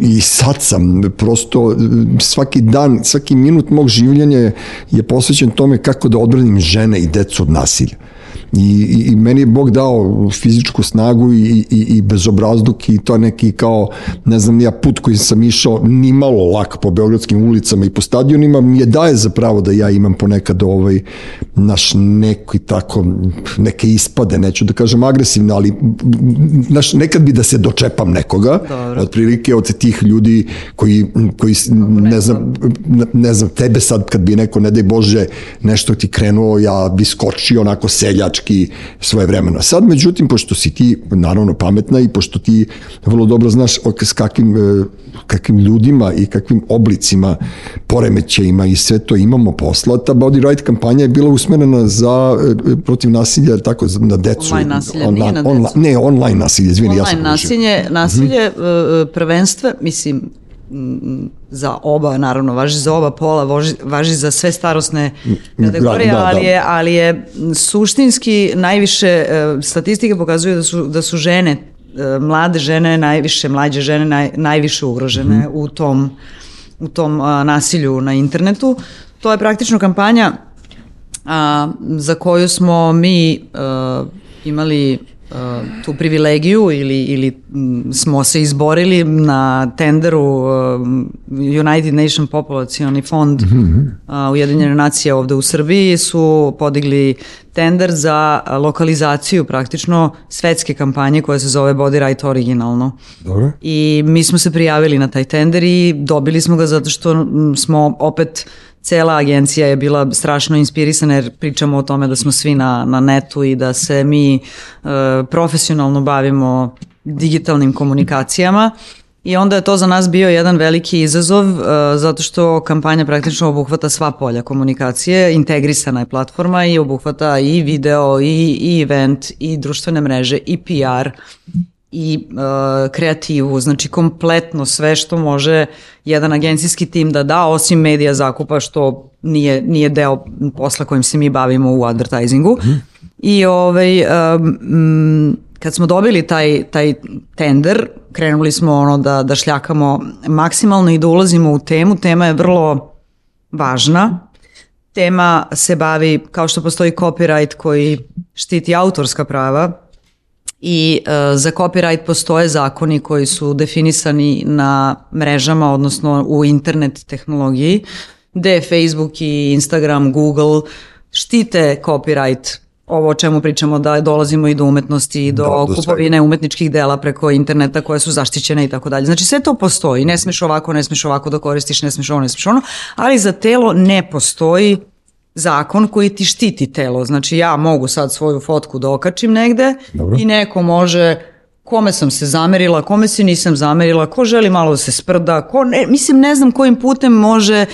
i sad sam prosto svaki dan, svaki minut mog življenja je posvećen tome kako da odbranim žene i decu od nasilja. I, i, i meni je Bog dao fizičku snagu i, i, i bezobrazluk i to neki kao, ne znam, ja put koji sam išao ni malo lak po beogradskim ulicama i po stadionima mi je daje za pravo da ja imam ponekad ovaj naš neki tako neke ispade, neću da kažem agresivne, ali naš, nekad bi da se dočepam nekoga, Dobro. otprilike od tih ljudi koji, koji ne znam, ne znam, tebe sad kad bi neko, ne daj Bože, nešto ti krenuo, ja bi skočio onako seljački svoje vremeno. Sad, međutim, pošto si ti naravno pametna i pošto ti vrlo dobro znaš s kakvim, e, kakvim ljudima i kakvim oblicima poremećajima i sve to imamo posla, ta Body Right kampanja je bila usmerena za e, protiv nasilja, tako, na decu. Online nasilje, nije na decu. ne, online nasilje, izvini, ja sam Online nasilje, Mhm. nasilje e, prvenstva, mislim, za oba, naravno, važi za oba pola, važi, važi za sve starosne kategorije, da, da. ali, je, ali je suštinski najviše, e, statistike pokazuju da su, da su žene, e, mlade žene, najviše, mlađe žene, naj, najviše ugrožene Mhm. u tom, u tom a, nasilju na internetu. To je praktično kampanja a, za koju smo mi a, imali a, tu privilegiju ili, ili m, smo se izborili na tenderu a, United Nation Populacioni fond a, Ujedinjene nacije ovde u Srbiji su podigli tender za lokalizaciju praktično svetske kampanje koja se zove Body Right originalno. Dobro. I mi smo se prijavili na taj tender i dobili smo ga zato što mm, smo opet cela agencija je bila strašno inspirisana jer pričamo o tome da smo svi na, na netu i da se mi e, profesionalno bavimo digitalnim komunikacijama. I onda je to za nas bio jedan veliki izazov e, zato što kampanja praktično obuhvata sva polja komunikacije, integrisana je platforma i obuhvata i video i, i event i društvene mreže i PR i e, kreativu, znači kompletno sve što može jedan agencijski tim da da, osim medija zakupa što nije, nije deo posla kojim se mi bavimo u advertisingu. I ovaj, um, kad smo dobili taj, taj tender, krenuli smo ono da, da šljakamo maksimalno i da ulazimo u temu. Tema je vrlo važna. Tema se bavi, kao što postoji copyright koji štiti autorska prava, i e, za copyright postoje zakoni koji su definisani na mrežama, odnosno u internet tehnologiji, gde Facebook i Instagram, Google štite copyright ovo o čemu pričamo da dolazimo i do umetnosti i do, Da, do kupovine svega. umetničkih dela preko interneta koje su zaštićene i tako dalje. Znači sve to postoji, ne smeš ovako, ne smeš ovako da koristiš, ne smeš ovo, ne smeš ono, ali za telo ne postoji zakon koji ti štiti telo. Znači ja mogu sad svoju fotku da okačim negde Dobro. i neko može kome sam se zamerila, kome se nisam zamerila, ko želi malo da se sprda, ko ne, mislim ne znam kojim putem može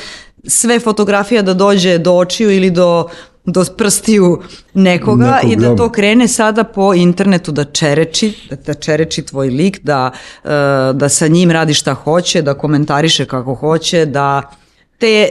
sve fotografija da dođe do očiju ili do do prstiju nekoga Nekog, i da to krene sada po internetu da čereči, da, čereči tvoj lik, da, e, da sa njim radi šta hoće, da komentariše kako hoće, da te e,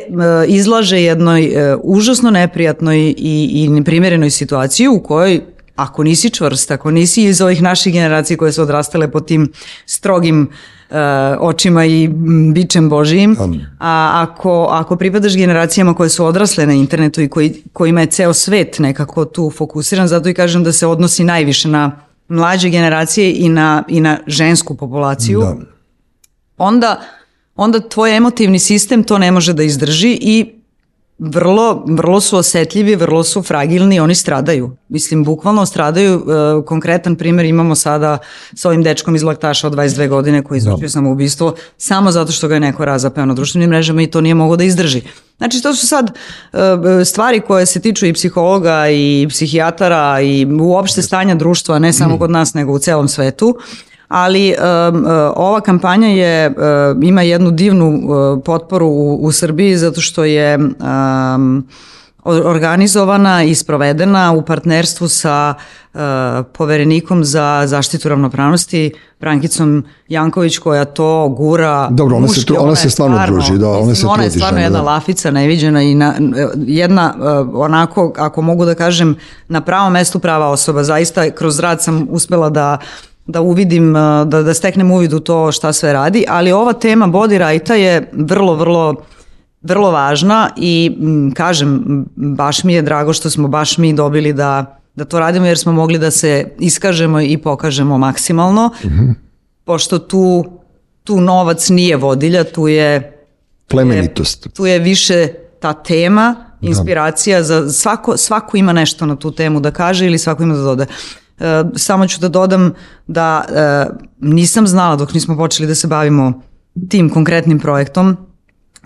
izlaže jednoj e, užasno neprijatnoj i, i neprimjerenoj situaciji u kojoj ako nisi čvrst, ako nisi iz ovih naših generacija koje su odrastale pod tim strogim e, očima i bičem Božijim, a ako, ako pripadaš generacijama koje su odrasle na internetu i koji, kojima je ceo svet nekako tu fokusiran, zato i kažem da se odnosi najviše na mlađe generacije i na, i na žensku populaciju, Da. onda, onda tvoj emotivni sistem to ne može da izdrži i vrlo, vrlo su osetljivi, vrlo su fragilni, oni stradaju. Mislim, bukvalno stradaju. E, konkretan primjer imamo sada sa ovim dečkom iz Laktaša od 22 godine koji izvršio samoubistvo samo zato što ga je neko razapeo na društvenim mrežama i to nije mogo da izdrži. Znači, to su sad e, stvari koje se tiču i psihologa i psihijatara i uopšte stanja društva, ne samo kod nas, nego u celom svetu ali um, uh, ova kampanja je uh, ima jednu divnu uh, potporu u, u Srbiji zato što je um, or- organizovana i sprovedena u partnerstvu sa uh, poverenikom za zaštitu ravnopravnosti Brankicom Janković koja to gura Dobro, ona se tu- ona se je stvarno trudi, da, ona mislim, se ona je stvarno žena, jedna da. lafica neviđena i na, jedna uh, onako, ako mogu da kažem, na pravom mestu prava osoba. Zaista kroz rad sam uspela da da uvidim, da, da steknem uvid u to šta sve radi, ali ova tema body righta je vrlo, vrlo vrlo važna i m, kažem, baš mi je drago što smo baš mi dobili da, da to radimo jer smo mogli da se iskažemo i pokažemo maksimalno, pošto tu, tu novac nije vodilja, tu je Plemenitost. tu je više ta tema, inspiracija za svako, svako ima nešto na tu temu da kaže ili svako ima da doda. E, samo ću da dodam da e, nisam znala dok nismo počeli da se bavimo tim konkretnim projektom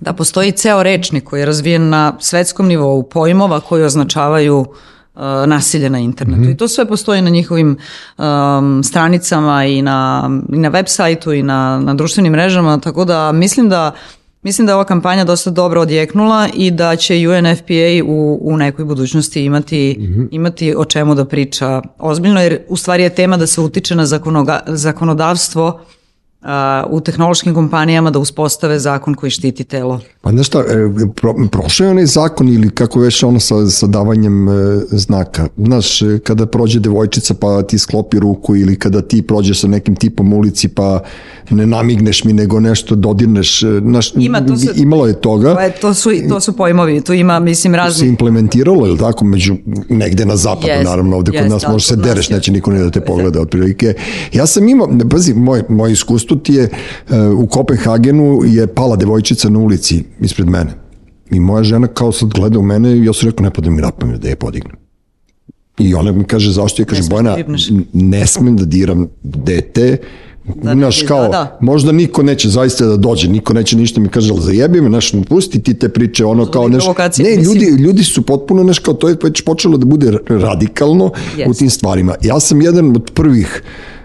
da postoji ceo rečnik koji je razvijen na svetskom nivou pojmova koji označavaju e, nasilje na internetu. I to sve postoji na njihovim um, stranicama i na, i na web sajtu i na, na društvenim mrežama, tako da mislim da Mislim da je ova kampanja dosta dobro odjeknula i da će UNFPA u, u nekoj budućnosti imati, imati o čemu da priča ozbiljno, jer u stvari je tema da se utiče na zakonoga, zakonodavstvo u tehnološkim kompanijama da uspostave zakon koji štiti telo. Pa znaš šta, e, pro, prošao je onaj zakon ili kako već ono sa, sa davanjem e, znaka. Znaš, e, kada prođe devojčica pa ti sklopi ruku ili kada ti prođeš sa nekim tipom ulici pa ne namigneš mi nego nešto dodirneš. e, Znaš, Ima, to se- imalo je toga. To, je, to, su, to su pojmovi, tu ima, mislim, se razni... implementiralo, ili tako, među, negde na zapadu, Jest, naravno, ovde kod jest, nas ali možeš se kod dereš, je- neće niko ni da te pogleda, otprilike. Ja sam imao, ne, pazi, moj, moj iskustvo ti je, e, u Kopenhagenu je pala devojčica na ulici ispred mene. I moja žena kao sad gleda u mene i ja sam rekao, ne pada mi na pamet da je podignem. I ona mi kaže, zašto? Kažem, smeš da Bojana, dirneš." n- ne smem da diram dete, Da, Znaš, da, kao, da. možda niko neće zaista da dođe, niko neće ništa mi kaže, ali zajebi me, znaš, pusti ti te priče, ono kao, znaš, ne, ljudi, ljudi su potpuno, znaš, kao, to je već počelo da bude radikalno u Jest. tim stvarima. Ja sam jedan od prvih e,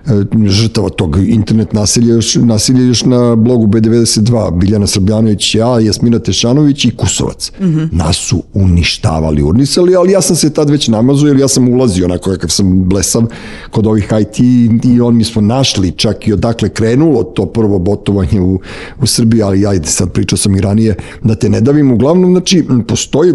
žrtava tog internet nasilja još, nasilja još na blogu B92, Biljana Srbljanović, ja, Jasmina Tešanović i Kusovac. Nas su uništavali, urnisali, ali ja sam se tad već namazao, jer ja sam ulazio onako kakav sam blesav kod ovih IT i on mi smo našli čak i odakle krenulo to prvo botovanje u, u Srbiji, ali ajde sad pričao sam i ranije da te ne davim. Uglavnom, znači, postoji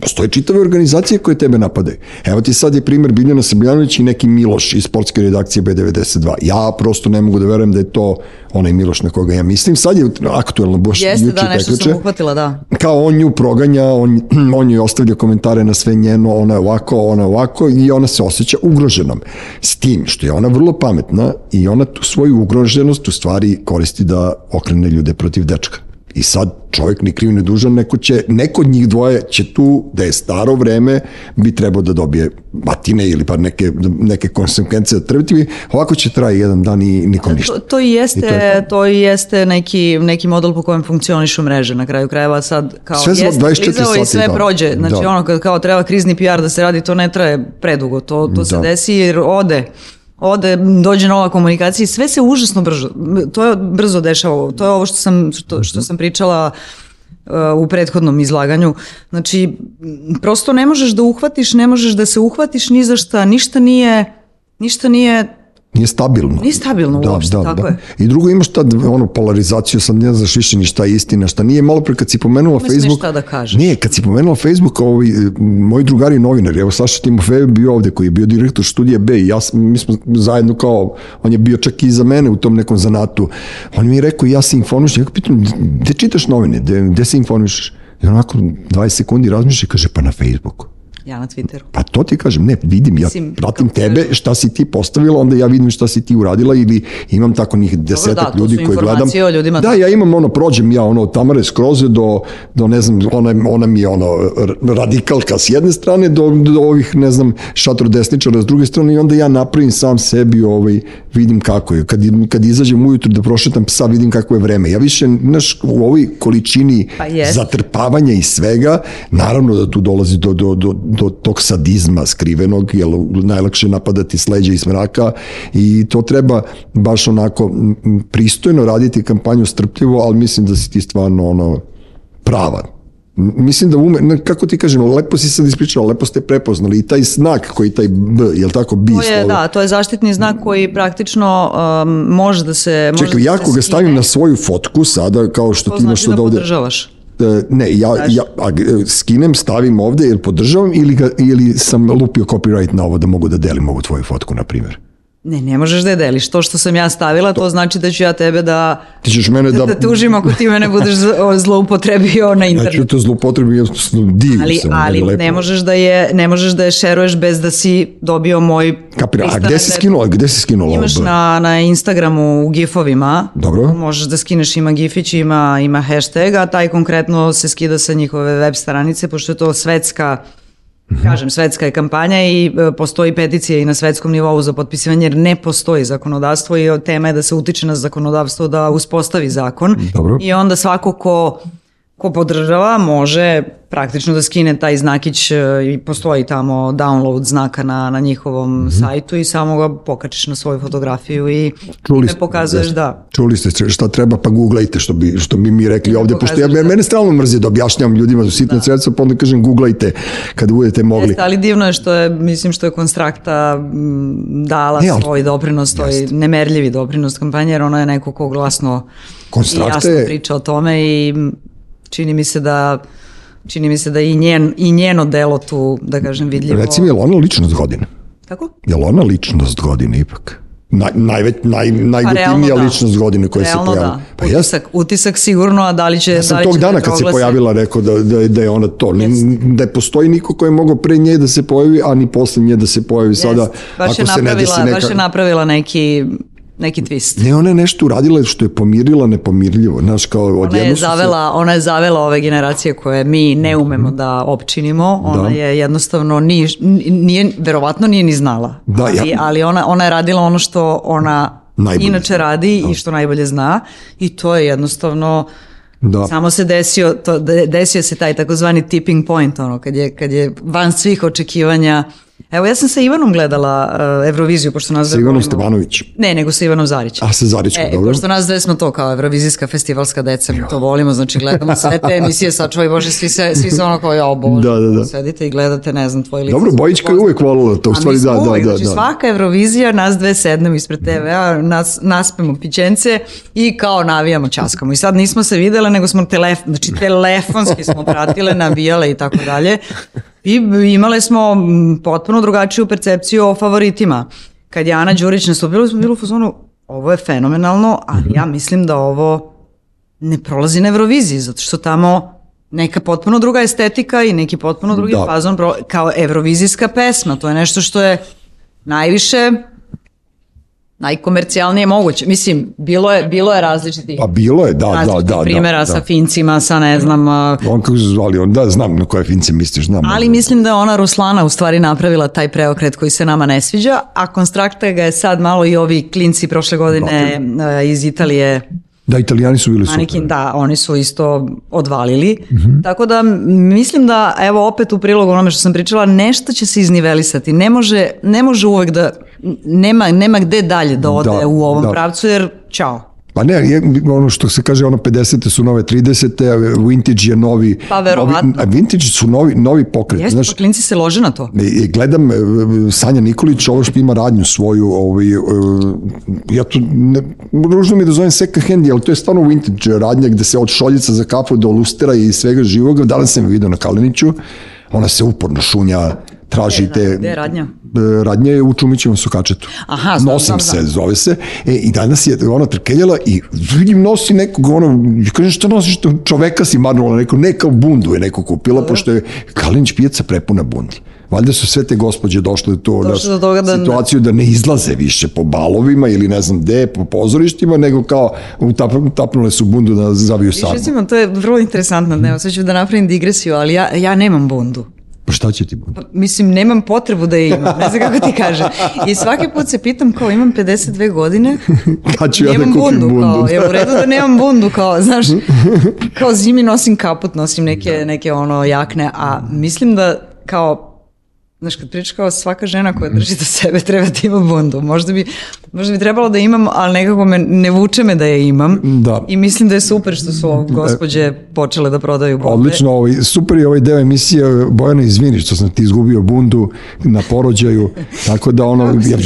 postoje čitave organizacije koje tebe napadaju. Evo ti sad je primer Biljana Srbljanović i neki Miloš iz sportske redakcije B92. 52. Ja prosto ne mogu da verujem da je to onaj Miloš na koga ja mislim. Sad je aktuelno baš Jeste, juče da, nešto prekjuče. sam uhvatila, da. Kao on nju proganja, on, on joj ostavlja komentare na sve njeno, ona je ovako, ona je ovako i ona se osjeća ugroženom. S tim što je ona vrlo pametna i ona tu svoju ugroženost u stvari koristi da okrene ljude protiv dečka. I sad čovjek ni kriv ni dužan, neko će, neko od njih dvoje će tu, da je staro vreme, bi trebao da dobije batine ili pa neke, neke konsekvence da trpiti, ovako će traje jedan dan i nikom ništa. To, to i jeste, I to je to. i jeste neki, neki model po kojem funkcionišu mreže na kraju krajeva sad kao Sve jeste 24 klizavo i sve dan. prođe. Znači Da. ono kad kao treba krizni PR da se radi, to ne traje predugo, to, to se Da. desi jer ode ode, dođe nova komunikacija i sve se užasno brzo, to je brzo dešava. To je ovo što sam, što, što sam pričala uh, u prethodnom izlaganju. Znači, prosto ne možeš da uhvatiš, ne možeš da se uhvatiš ni za šta, ništa nije, ništa nije Nije stabilno. Nije stabilno uopšte, tako je. I drugo imaš tad ono polarizaciju, sad ne znaš više ni šta je istina, šta nije. Malo pre kad si pomenula smeš Facebook... šta da kažeš. Nije, kad si pomenula Facebook, ovi, e, moji drugari novinari, evo Saša Timofejev je bio ovde, koji je bio direktor studija B i ja mi smo zajedno kao, on je bio čak i za mene u tom nekom zanatu. On mi je rekao, ja se informišem, ja ga pitam, gde čitaš novine, gde, gde se informišeš? I onako 20 sekundi razmišlja i kaže, pa na Facebooku. Ja na Twitteru. Pa to ti kažem, ne, vidim, ja Mislim, pratim tebe, šta si ti postavila, onda ja vidim šta si ti uradila ili imam tako njih desetak da, to ljudi koji gledam. o ljudima. Da, ja imam ono, prođem ja ono, od Tamare Skroze do, do ne znam, ona, ona mi je ono, radikalka s jedne strane do, do ovih, ne znam, šatro desničara s druge strane i onda ja napravim sam sebi, ovaj, vidim kako je. Kad, kad izađem ujutru da prošetam psa, vidim kako je vreme. Ja više, znaš, u ovoj količini Pa jest. zatrpavanja i svega, naravno da tu dolazi do, do, do, do tog sadizma skrivenog, jer najlakše je napadati s leđa i s mraka i to treba baš onako pristojno raditi kampanju strpljivo, ali mislim da si ti stvarno ono prava. Mislim da ume, kako ti kažem, lepo si sad ispričala, lepo ste prepoznali i taj znak koji taj B, jel tako, B To je, slovo. da, to je zaštitni znak koji praktično um, može da se... može Čekaj, da ja se ako ga stavim na svoju fotku sada, kao što to ti imaš znači da ovde... podržavaš. E, ne, ja, ja a, e, skinem, stavim ovde jer podržavam ili, ga, ili sam lupio copyright na ovo da mogu da delim ovu tvoju fotku, na primjer. Ne, ne možeš da je deliš. To što sam ja stavila, to znači da ću ja tebe da, Ti ćeš mene da... da tužim ako ti mene budeš zlo- zloupotrebio na Ja ću internetu. to zlopotrebi, ja divim Ali, se. ono, ali lepo. ne možeš da je ne možeš da je šeruješ bez da si dobio moj Kapira, a gde si da- skinula, gde si skinula Imaš na, na Instagramu u gifovima. Dobro. Možeš da skineš, ima gifić, ima, ima hashtag, a taj konkretno se skida sa njihove web stranice, pošto je to svetska. Kažem, svetska je kampanja i e, postoji peticija i na svetskom nivou za potpisivanje jer ne postoji zakonodavstvo i tema je da se utiče na zakonodavstvo da uspostavi zakon Dobro. i onda svako ko, ko podržava može praktično da skine taj znakić e, i postoji tamo download znaka na, na njihovom Mhm. sajtu i samo ga pokačiš na svoju fotografiju i Čuli ne ste, pokazuješ jeste. da. Čuli ste šta treba, pa googlajte što bi, što bi mi rekli ovde, pošto ja, da- mene stalno mrzi da objašnjavam ljudima da sitne sredstva, pa onda kažem googlajte kada budete mogli. Jeste, ali divno je što je, mislim što je Konstrakta m, dala Ne, ali- svoj doprinos, toj nemerljivi doprinos kampanje, jer ona je neko ko glasno Konstrakta i jasno je- priča o tome i m, čini mi se da čini mi se da i, njen, i njeno delo tu, da kažem, vidljivo. Recimo, je li ona ličnost godine? Kako? Je li ona ličnost godine ipak? Naj, najveć, naj, najgotivnija da. ličnost godine koja se Realno pojavila. da. Pa utisak, utisak sigurno, a da li će... ja da sam li tog dana da kad se pojavila rekao da, da, da je ona to. Ni, da je postoji niko ko je mogao pre nje da se pojavi, a ni posle nje da se pojavi sada. Jest. baš, je ako se ne napravila, desi neka... baš je napravila neki, neki twist. Ne, ona je nešto uradila što je pomirila nepomirljivo. Znaš, kao Ona je, odjedno su se- zavela, ona je zavela ove generacije koje mi ne umemo da opčinimo. Ona Da. je jednostavno nije, nije, verovatno nije ni znala. Da, ja- ali, ali ona, ona je radila ono što ona Najbolje inače zna. radi i što najbolje zna i to je jednostavno Da. Samo se desio, to, de- desio se taj takozvani tipping point, ono, kad je, kad je van svih očekivanja. Evo, ja sam sa Ivanom gledala uh, Euroviziju, pošto nas Sa Ivanom volimo. Stevanović. Ne, nego sa Ivanom Zarićem. A sa Zarićkom, E, dobro. pošto nas dve smo to kao Eurovizijska festivalska deca, mi to volimo, znači gledamo sve te emisije, sačuvaj Bože, svi se, svi se ono kao, ja, Bože, Da, da, da. sedite i gledate, ne znam, tvoj lik. Dobro, Bojićka je uvek volila to, u stvari da, da, uvek, da, znači da. svaka Eurovizija, nas dve sednemo ispred TV-a, nas, naspemo pićence i kao navijamo, časkamo. I sad nismo se videle, nego smo telef, znači telefonski smo pratile, navijale i tako dalje. I imale smo mm, potpuno drugačiju percepciju o favoritima. kad je Ana Đurić nastupila, smo bili u fazonu, ovo je fenomenalno, ali ja mislim da ovo ne prolazi na Euroviziji, zato što tamo neka potpuno druga estetika i neki potpuno drugi Da. fazon kao evrovizijska pesma. To je nešto što je najviše najkomercijalnije moguće. Mislim, bilo je, bilo je različitih, Pa bilo je, da, da, različitih da. da, primjera da. sa Fincima, sa ne znam, On kako se zvali, on, da, znam na koje fince misliš, znam. ali mislim da je ona Ruslana u stvari napravila taj preokret koji se nama ne sviđa, a Konstrakta ga je sad malo i ovi klinci prošle godine e, iz Italije Da, italijani su bili super. Manikin, da, oni su isto odvalili. Mhm. Tako da mislim da, evo opet u prilogu onome što sam pričala, nešto će se iznivelisati. Ne može, ne može uvek da, nema, nema gde dalje da ode Da, u ovom da. pravcu, jer čao. Pa ne, je, ono što se kaže, ono 50. su nove 30. a vintage je novi... Pa, verovatno. Novi, a vintage su novi, novi pokret. Jeste, Znaš, pa klinci se lože na to. Gledam e, Sanja Nikolić, ovo što ima radnju svoju, ovaj, e, ja to, ne, ružno mi je da zovem second hand, ali to je stvarno vintage radnja gde se od šoljica za kafu do lustera i svega živoga, danas sam je vidio na Kaliniću, ona se uporno šunja, traži Gde te... je- gde je radnja? E, Radnja je u Čumićevom sukačetu. Aha, znam, Nosim znam, se, znam. zove se. E, I danas je ona trkeljala i vidim nosi nekog, ono, kažem šta nosiš, to čoveka si marnula, neko, neka bundu je neko kupila, pošto je Kalinić pijaca prepuna bundi. Valjda su sve te gospođe došle do, to, Došle do toga da- situaciju da ne izlaze više po balovima ili ne znam gde, po pozorištima, nego kao utap, utapnule su bundu da zaviju sarmu. recimo, to je vrlo interesantno, ne, sad ću da napravim digresiju, ali ja, ja nemam bundu. Pa šta će ti bundu? Mislim, nemam potrebu da je imam, ne znam kako ti kažem. I svaki put se pitam kao imam 52 godine, Kad ću ja da kupim bundu? kao, je u redu da nemam bundu, kao, znaš, kao zimi nosim kaput, nosim neke, neke ono jakne, a mislim da kao Znaš, kad pričaš kao svaka žena koja drži do sebe treba da ima bundu. Možda bi, možda bi trebalo da imam, ali nekako me ne vuče me da je imam. Da. I mislim da je super što su gospođe počele da prodaju bunde. Odlično, ovaj, super je ovaj deo emisije, Bojana izvini što sam ti izgubio bundu na porođaju, tako da ono, ja,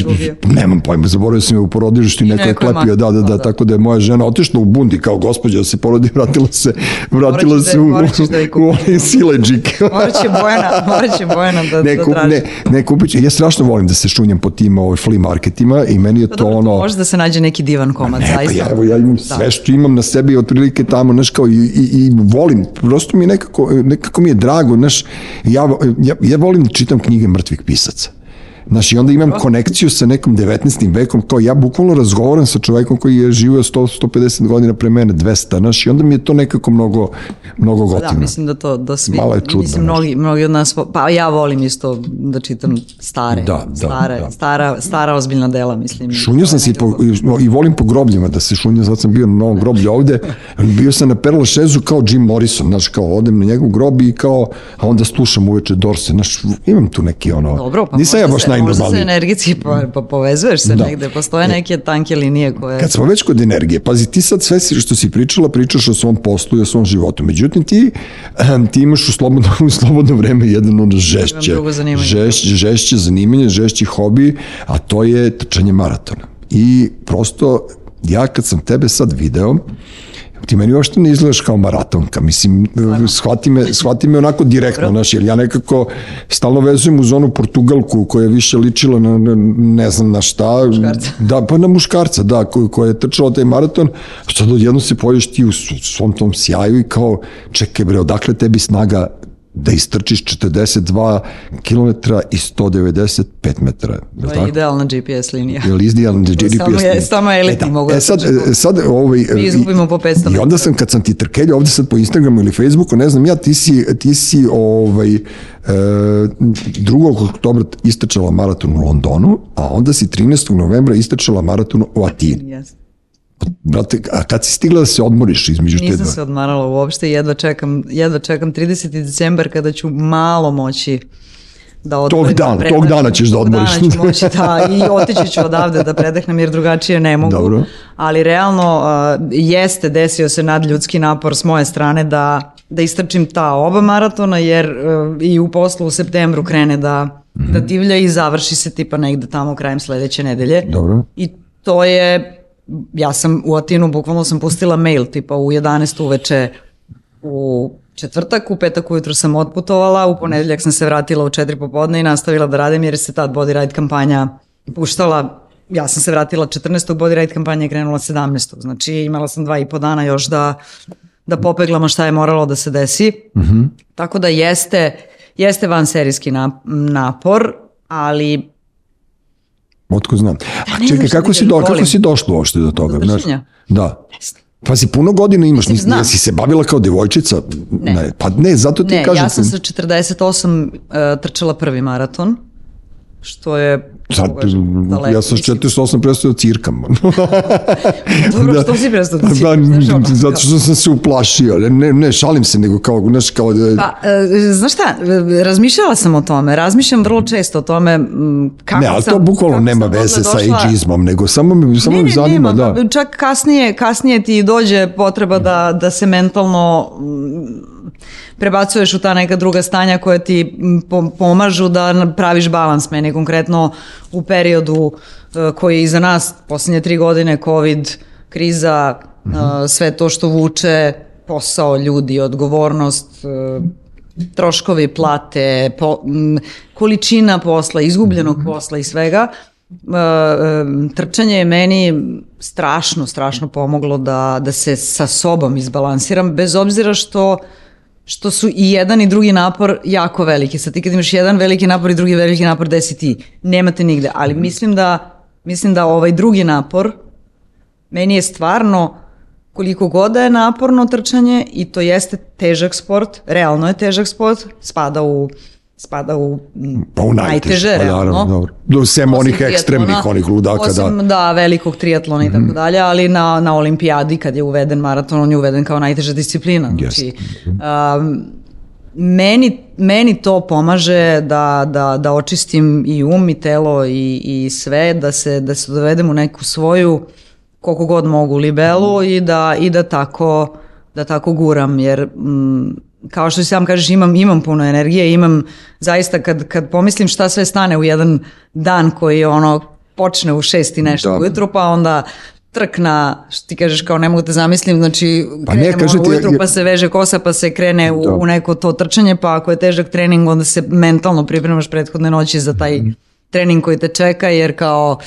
nemam pojma, zaboravio sam je u porodištu i neko je neko je klepio, da, da, da, da. tako da je moja žena otišla u bundi kao gospođa da se porodi, vratila se, vratila ćeš se da- u, ćeš da je u kupiš. one sileđike. Morat će Bojana, morat će Bojana da, Ne, da traži. ne, ne kupit ću. Ja strašno volim da se šunjam po tim ovaj, flea marketima i meni je Pa to ono... Može da se nađe neki divan komad, Ne, pa zaista. ja, evo, ja imam sve što imam na sebi otprilike tamo, znaš, kao i, i, i volim, prosto mi je nekako, nekako mi je drago, znaš, ja, ja, ja volim da čitam knjige mrtvih pisaca. Znaš, i onda imam konekciju sa nekom 19. vekom, kao ja bukvalno razgovaram sa čovekom koji je živio 100, 150 godina pre mene, 200, znaš, i onda mi je to nekako mnogo, mnogo Da, gotivno. mislim da to da svi, Malo je čudno, mislim, mnogi, mnogi od nas, pa ja volim isto da čitam stare, Da, da, stare, da. Stara, stara ozbiljna dela, mislim. Šunio sam se i, po, i, volim po grobljima da se šunio, sad sam bio na novom groblju ovde, bio sam na Perla Šezu kao Jim Morrison, znaš, kao odem na njegov grob i kao, a onda slušam uveče Dorse, znaš, imam tu neki ono, Dobro, pa nisam ja baš se, možda se energetski po, po, povezuješ se Da. negde, postoje neke tanke linije koje... Kad smo već kod energije, pazi, ti sad sve što si pričala, pričaš o svom poslu i o svom životu. Međutim, ti, ti imaš u slobodno, u slobodno vreme jedan ono žešće, zanimanje. žešće, žešće zanimanje, žešći hobi, a to je trčanje maratona. I prosto, ja kad sam tebe sad video, ti meni uopšte ne izgledaš kao maratonka, mislim, shvati me, shvati me onako direktno, znaš, jer ja nekako stalno vezujem uz onu Portugalku koja je više ličila na, na ne znam na šta, Muškarca. da, pa na muškarca, da, ko, koja je trčala taj maraton, sad odjedno se pojaviš ti u svom tom sjaju i kao, čekaj bre, odakle tebi snaga da istrčiš 42 km i 195 metara, je li To je tako? idealna GPS linija. Jel izdijalan GPS? Samo je- samo elitni e, da. mogu da E sad, e, sad ovaj, Mi izgubimo po 500 I onda metara. sam, kad sam ti trkelio ovde sad po Instagramu ili Facebooku, ne znam ja, ti si, ti si ovaj, e, 2. oktobra istrčala maraton u Londonu, a onda si 13. novembra istrčala maraton u Atini. Jeste. Brate, a kad si stigla da se odmoriš između te Nisam dva? se odmarala uopšte, jedva čekam, jedva čekam 30. decembar kada ću malo moći da odmorim. dana, da tog dana ćeš da Tog odmoriš. dana ću moći, da, i otići ću odavde da predahnem jer drugačije ne mogu. Dobro. Ali realno uh, jeste desio se nadljudski napor s moje strane da, da istrčim ta oba maratona jer uh, i u poslu u septembru krene da, Mhm. da divlja i završi se tipa negde tamo krajem sledeće nedelje. Dobro. I to je, ja sam u Atinu, bukvalno sam pustila mail, tipa u 11 uveče u četvrtak, u petak ujutru sam otputovala, u ponedeljak sam se vratila u četiri popodne i nastavila da radim jer se tad body ride kampanja puštala ja sam se vratila 14. body ride kampanja je krenula 17. Znači imala sam dva i po dana još da, da popeglamo šta je moralo da se desi. Mm -hmm. Tako da jeste, jeste van serijski napor, ali Otko znam. A čekaj, kako si, do, kako si došla uopšte do toga? Do vršenja? Da. Pa si puno godina imaš, nisi, nisi se bavila kao devojčica? Ne. ne. Pa ne, zato ti ne, kažem. ja sam sa 48 uh, trčala prvi maraton, što je Sad, ja sam 48 prestao da cirkam. Dobro, da, što si prestao da cirkam? Da, zato što sam se uplašio. Ne, ne, šalim se, nego kao, znaš, kao da... Pa, e, znaš šta, razmišljala sam o tome, razmišljam vrlo često o tome kako Ne, ali sam, to bukvalno nema veze sa ageizmom, nego samo me, samo ne, me zanima, nema, da. Čak kasnije, kasnije ti dođe potreba da, da se mentalno prebacuješ u ta neka druga stanja koja ti pomažu da praviš balans. Meni konkretno u periodu e, koji je iza nas, poslednje tri godine, COVID, kriza, mm -hmm. sve to što vuče, posao, ljudi, odgovornost, e, troškovi plate, po, količina posla, izgubljenog mhm. posla i svega, trčanje je meni strašno, strašno pomoglo da, da se sa sobom izbalansiram, bez obzira što što su i jedan i drugi napor jako veliki. Sad ti kad imaš jedan veliki napor i drugi veliki napor, gde si ti? Nemate nigde. Ali mhm. mislim da, mislim da ovaj drugi napor meni je stvarno koliko god da je naporno trčanje i to jeste težak sport, realno je težak sport, spada u spada u, pa u najteže, najteže pa, realno. Dobro. Do sem onih ekstremnih, onih ludaka. Osim, da. da, velikog triatlona i tako mhm. dalje, ali na, na olimpijadi kad je uveden maraton, on je uveden kao najteža disciplina. Znači, um, meni, meni to pomaže da, da, da očistim i um i telo i, i sve, da se, da se dovedem u neku svoju koliko god mogu libelu i da, i da tako da tako guram, jer mm, kao što sam kažeš, imam, imam puno energije, imam zaista kad, kad pomislim šta sve stane u jedan dan koji ono počne u šest i nešto da. ujutru, pa onda trk na, što ti kažeš kao ne mogu te zamislim, znači pa krenemo ne, ono ujutru pa se veže kosa pa se krene u, da. u neko to trčanje, pa ako je težak trening onda se mentalno pripremaš prethodne noći za taj mm trening koji te čeka, jer kao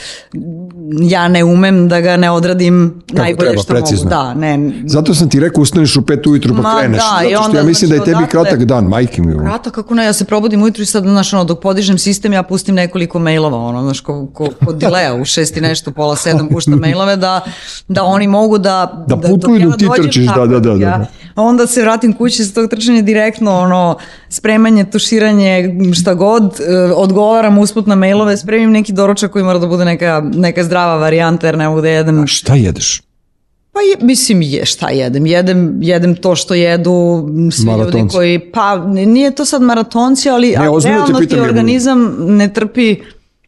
ja ne umem da ga ne odradim Kako najbolje treba, što precizno. mogu. Da, ne. Zato sam ti rekao ustaneš u pet ujutru pa Ma, kreneš. Da, zato što ja mislim znači, da je tebi odatle, kratak dan, majke mi. Kratak, kako ne, ja se probudim ujutru i sad, znaš, ono, dok podižem sistem, ja pustim nekoliko mailova, ono, znaš, ko, ko, ko dileja u šest i nešto, pola sedam pušta mailove, da, da oni mogu da... Da, da putuju da ti trčiš, da, da, da, da. Ja, onda se vratim kući sa tog trčanja direktno, ono, spremanje, tuširanje, šta god, e, odgovaram usput na mailove, spremim neki doručak koji mora da bude neka, neka zdrava varijanta, jer ne mogu da jedem... A šta jedeš? Pa je, mislim je šta jedem. Jedem, jedem to što jedu svi Maratonci. ljudi koji, pa nije to sad maratonci, ali ne, realno ti organizam ne trpi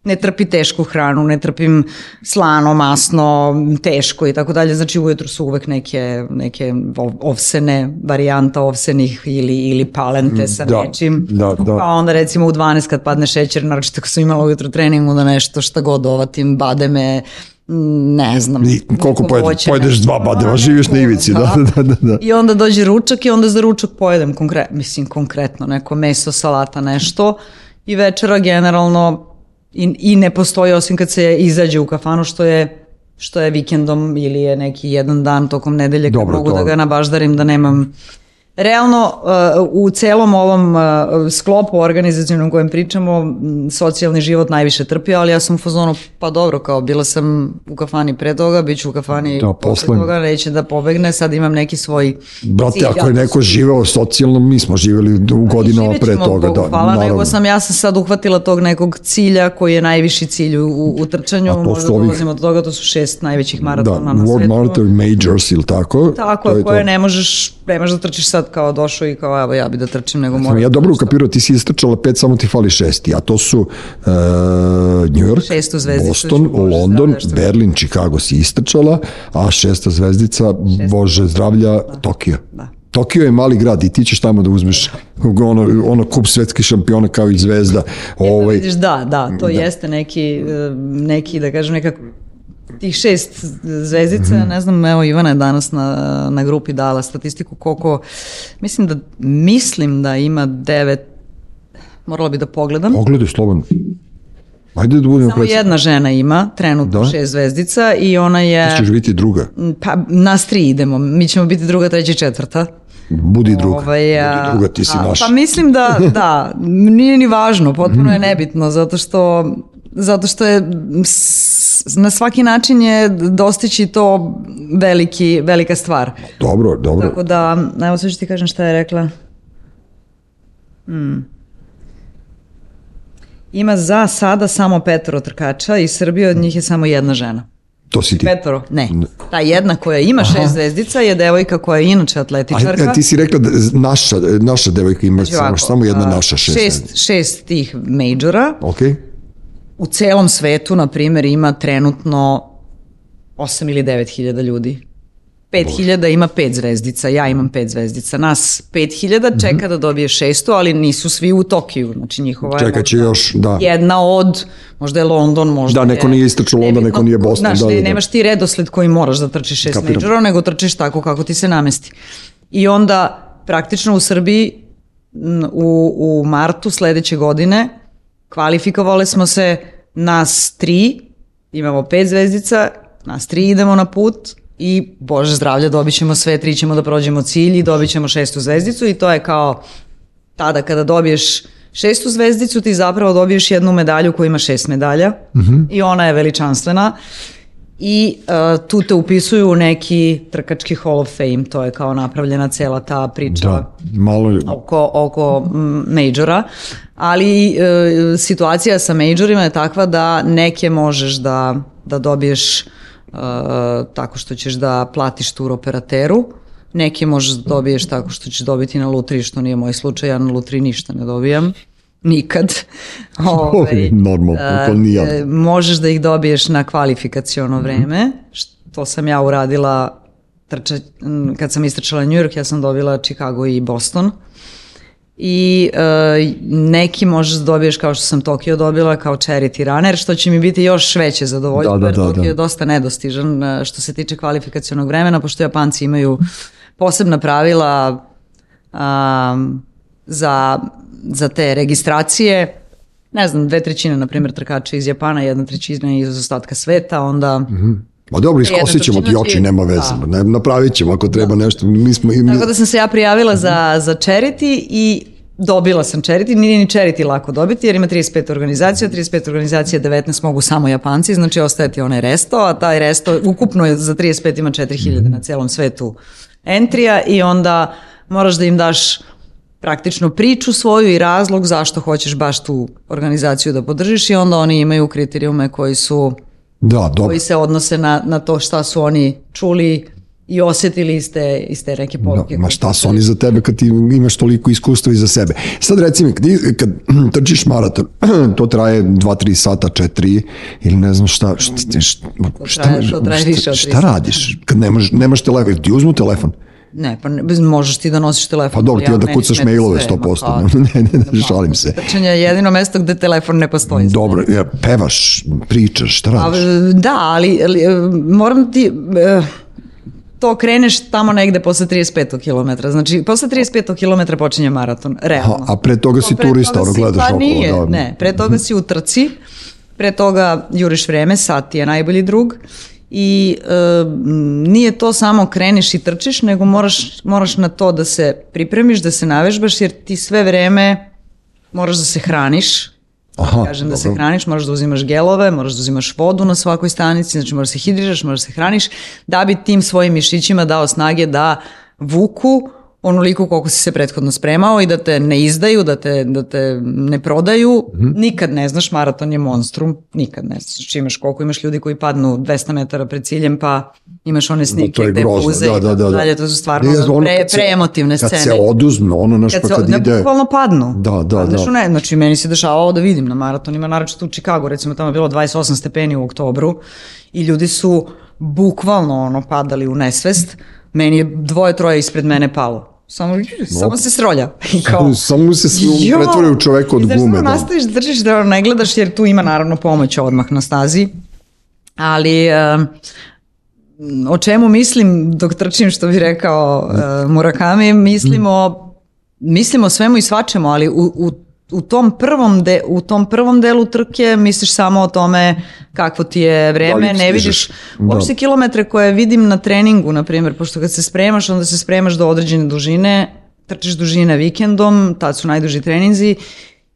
ne trpi tešku hranu, ne trpim slano, masno, teško i tako dalje. Znači ujutru su uvek neke, neke ovsene varijanta ovsenih ili, ili palente sa da, nečim. Da, da. Pa onda recimo u 12 kad padne šećer, naročito ako sam imala ujutru treningu da nešto šta god ovatim, bademe, ne znam. I koliko pojedeš nešto. dva badeva, živiš na ivici, da, da, da, da. I onda dođe ručak i onda za ručak pojedem konkret, mislim konkretno neko meso, salata, nešto i večera generalno I, I ne postoji osim kad se izađe u kafanu što je što je vikendom ili je neki jedan dan tokom nedelje kad mogu to. da ga nabaždarim da nemam Realno, uh, u celom ovom uh, sklopu organizacijnom kojem pričamo, socijalni život najviše trpi, ali ja sam u fazonu, pa dobro, kao bila sam u kafani pre toga, bit ću u kafani da, posle toga, neće da pobegne, sad imam neki svoj Brate, cilj. ako je neko živeo socijalno, mi smo živeli u godinama pre toga. Bogu, da, hvala, naravno. nego sam ja sam sad uhvatila tog nekog cilja koji je najviši cilj u, u trčanju, možda ovih... dolazimo do toga, to su šest najvećih maratona da, na World svetu. World Marathon Majors ili tako? Tako, je, koje ne možeš, ne možeš da trčiš sad kao došao i kao evo ja bi da trčim nego moram. Ja dobro da ukapirao, ti si istrčala pet, samo ti fali šesti, a to su uh, New York, Boston, London, Berlin, Chicago si istrčala, a šesta zvezdica, šesta. Bože zdravlja, da. Tokio. Da. Tokio je mali grad i ti ćeš tamo da uzmeš ono, ono kup svetskih šampiona kao i zvezda. E, pa ovaj, da, da, to da. jeste neki, e, neki, da kažem, nekako tih šest zvezdica, mm -hmm. ne znam, evo Ivana je danas na, na grupi dala statistiku koliko, mislim da, mislim da ima devet, morala bi da pogledam. Pogledaj slobodno. Ajde da budemo Samo jedna žena ima, trenutno Da. šest zvezdica i ona je... Ti ćeš biti druga. Pa, nas tri idemo, mi ćemo biti druga, treća i četvrta. Budi druga. Ovaj, a, Budi druga, ti si a, naš. Pa mislim da, da, nije ni važno, potpuno je nebitno, zato što zato što je na svaki način je dostići to veliki, velika stvar. Dobro, dobro. Tako da, evo sad ću ti kažem šta je rekla. Hmm. Ima za sada samo petoro trkača i Srbije od njih je samo jedna žena. To si ti. Petoro? Ne. Ta jedna koja ima šest zvezdica je devojka koja je inače atletičarka. A, a ti si rekla da naša, naša devojka ima Znači samo, ovako, samo jedna a, naša šest. šest, šest tih majora. Ok. U celom svetu, na primjer, ima trenutno 8 ili 9 hiljada ljudi. 5 hiljada ima pet zvezdica, ja imam pet zvezdica. Nas 5 hiljada Mhm. čeka da dobije šesto, ali nisu svi u Tokiju. Znači njihova je će možda još, da. jedna od, možda je London, možda Da, neko je nije istrčao London, neko nije Boston, Znaš, da, da, da. nemaš ti redosled koji moraš da trčiš šest Kapiram. majora, nego trčiš tako kako ti se namesti. I onda praktično u Srbiji u, u martu sledeće godine kvalifikovale smo se nas tri, imamo pet zvezdica, nas tri idemo na put i Bože zdravlja dobit ćemo sve tri, ćemo da prođemo cilj i dobit ćemo šestu zvezdicu i to je kao tada kada dobiješ šestu zvezdicu ti zapravo dobiješ jednu medalju koja ima šest medalja i ona je veličanstvena i uh, tu te upisuju u neki trkački Hall of Fame, to je kao napravljena cela ta priča Da, malo... oko, oko majora, ali e, situacija sa majorima je takva da neke možeš da, da dobiješ e, tako što ćeš da platiš tur operateru, neke možeš da dobiješ tako što ćeš dobiti na lutriji, što nije moj slučaj, ja na lutriji ništa ne dobijam. Nikad. Ovaj, Normalno, to ni ja. e, možeš da ih dobiješ na kvalifikaciono vreme, što sam ja uradila trča, kad sam istrčala New York, ja sam dobila Chicago i Boston. I e, neki možeš da dobiješ kao što sam Tokio dobila kao charity runner, što će mi biti još veće zadovoljstvo, Da, da, jer da, Tokio da. je dosta nedostižan e, što se tiče kvalifikacionog vremena, pošto Japanci imaju posebna pravila um, za, za te registracije. Ne znam, dve trećine, na primjer, trkača iz Japana, jedna trećina iz ostatka sveta, onda... Ma dobro, iskosit ćemo ti oči, nema veze. Ne, napravit ćemo ako treba nešto. Mi smo, mi, Tako da sam se ja prijavila za, za charity i dobila sam charity, nije ni charity lako dobiti jer ima 35 organizacija, 35 organizacija 19 mogu samo Japanci, znači ostaje ti onaj resto, a taj resto ukupno je za 35 ima 4000 na celom svetu entrija i onda moraš da im daš praktično priču svoju i razlog zašto hoćeš baš tu organizaciju da podržiš i onda oni imaju kriterijume koji su da, dobro. koji se odnose na, na to šta su oni čuli i osjetili iz te, iz te neke Da, poruke. ma koje šta su oni za tebe kad ti imaš toliko iskustva iza sebe. Sad reci mi, kad, kad trčiš maraton, to traje 2-3 sata, 4 ili ne znam šta, šta, šta, šta, traje više od tri šta sata. radiš kad nemaš, nemaš telefon, ti uzmu telefon? Ne, pa ne, možeš ti da nosiš telefon. Pa dobro, ali ti ja- onda meni kucaš mailove sve, ma 100%, kao, ne, ne, ne, šalim se. Trčanje je jedino mesto gde telefon ne postoji. Dobro, ja, pevaš, pričaš, šta A, radiš? da, ali, ali e, moram ti... e, to kreneš tamo negde posle 35. km. Znači, posle 35. km počinje maraton, realno. A, a pre toga si Pre turista, ono gledaš pa okolo. nije, da. ne, pre toga si u trci, pre toga juriš vreme, sat ti je najbolji drug i e, nije to samo kreneš i trčiš, nego moraš, moraš na to da se pripremiš, da se navežbaš, jer ti sve vreme moraš da se hraniš, Aha, kažem da se dobro. hraniš, moraš da uzimaš gelove, moraš da uzimaš vodu na svakoj stanici, znači moraš da se hidriraš, moraš da se hraniš, da bi tim svojim mišićima dao snage da vuku onoliko koliko si se prethodno spremao i da te ne izdaju, da te, da te ne prodaju. Mhm. Nikad ne znaš, maraton je monstrum, nikad ne znaš. Znači imaš koliko imaš ljudi koji padnu 200 metara pred ciljem, pa imaš one snike je gde grozno, puze da, da, tako da, da. dalje. To su stvarno Nije, ono pre, kad se- preemotivne Kad scene. se oduzme, ono naš pa Kad se, kad ne, ide... bukvalno padnu. Da, da, Padneš da. u Ne, znači, meni se dešavalo da vidim na maratonima, naročito u Čikagu, recimo tamo je bilo 28 stepeni u oktobru i ljudi su bukvalno ono padali u nesvest. Meni je dvoje, troje ispred mene palo. Samo, samo se srolja. I kao, Samo se pretvori u čoveka od I znaš, gume. Da. nastaviš da držiš da ne gledaš jer tu ima naravno pomoć odmah na stazi. Ali um, o čemu mislim dok trčim što bi rekao uh, Murakami, mislimo, mislimo o svemu i svačemu, ali u, u u tom prvom de, u tom prvom delu trke misliš samo o tome kakvo ti je vreme, Da ne vidiš Da. uopšte kilometre koje vidim na treningu, na primjer, pošto kad se spremaš, onda se spremaš do određene dužine, trčiš dužine vikendom, tad su najduži treninzi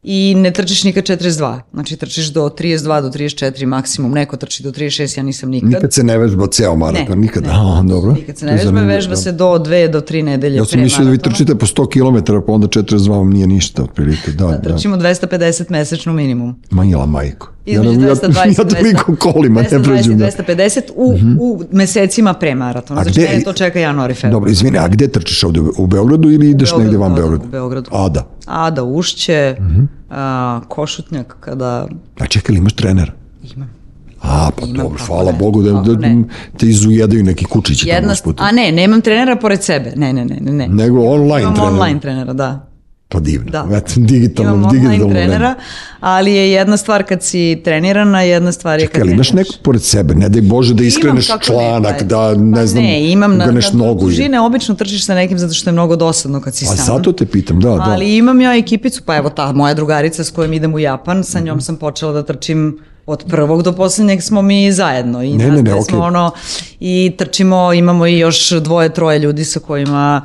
i ne trčiš nikad 42. Znači trčiš do 32, do 34 maksimum. Neko trči do 36, ja nisam nikad. Nikad se ne vežba ceo maraton, nikad. ne. A, dobro. Nikad se ne vežba, vežba da. se do 2 do 3 nedelje Ja sam pre mislio da vi trčite po 100 km, pa onda 42 vam nije ništa, otprilike. Da, da. Trčimo 250 mesečno minimum. Manjela majko. Između ja, ja, 220 ja toliko kolima ne 220 prođem. i Da. 250 u, u mesecima pre maratona. A Znači, gde- mene to čeka januar i februar. Dobro, izvini, a gde trčiš ovde? U Beogradu ili ideš Beogradu, negde van da, da, Beograda? u Beogradu. A, da. Ada, Ušće, Mhm. a, Košutnjak, kada A čekaj, imaš trenera? imam. A, pa Imam, dobro, hvala ne, Bogu da, da ne. te izujedaju neki kučići tamo Jedna, usput. a ne, nemam trenera pored sebe. Ne, ne, ne, ne. ne. Nego online Imam trenera. online trenera, da. Pa divno. Da. Eto, digitalno, Imam digitalno vreme. trenera, ali je jedna stvar kad si trenirana, jedna stvar je kad Čekaj, imaš treniraš. nekog pored sebe, ne daj Bože da iskreneš članak, ne, da pa ne znam, ne, imam na, uganeš na nogu. dužine, obično trčiš sa nekim zato što je mnogo dosadno kad si A sam. zato te pitam, da, da. Ali imam ja ekipicu, pa evo ta moja drugarica s kojom idem u Japan, sa Mhm. njom sam počela da trčim od prvog do poslednjeg smo mi zajedno i Ne, ne, ne, smo okej. ono i trčimo, imamo i još dvoje, troje ljudi sa kojima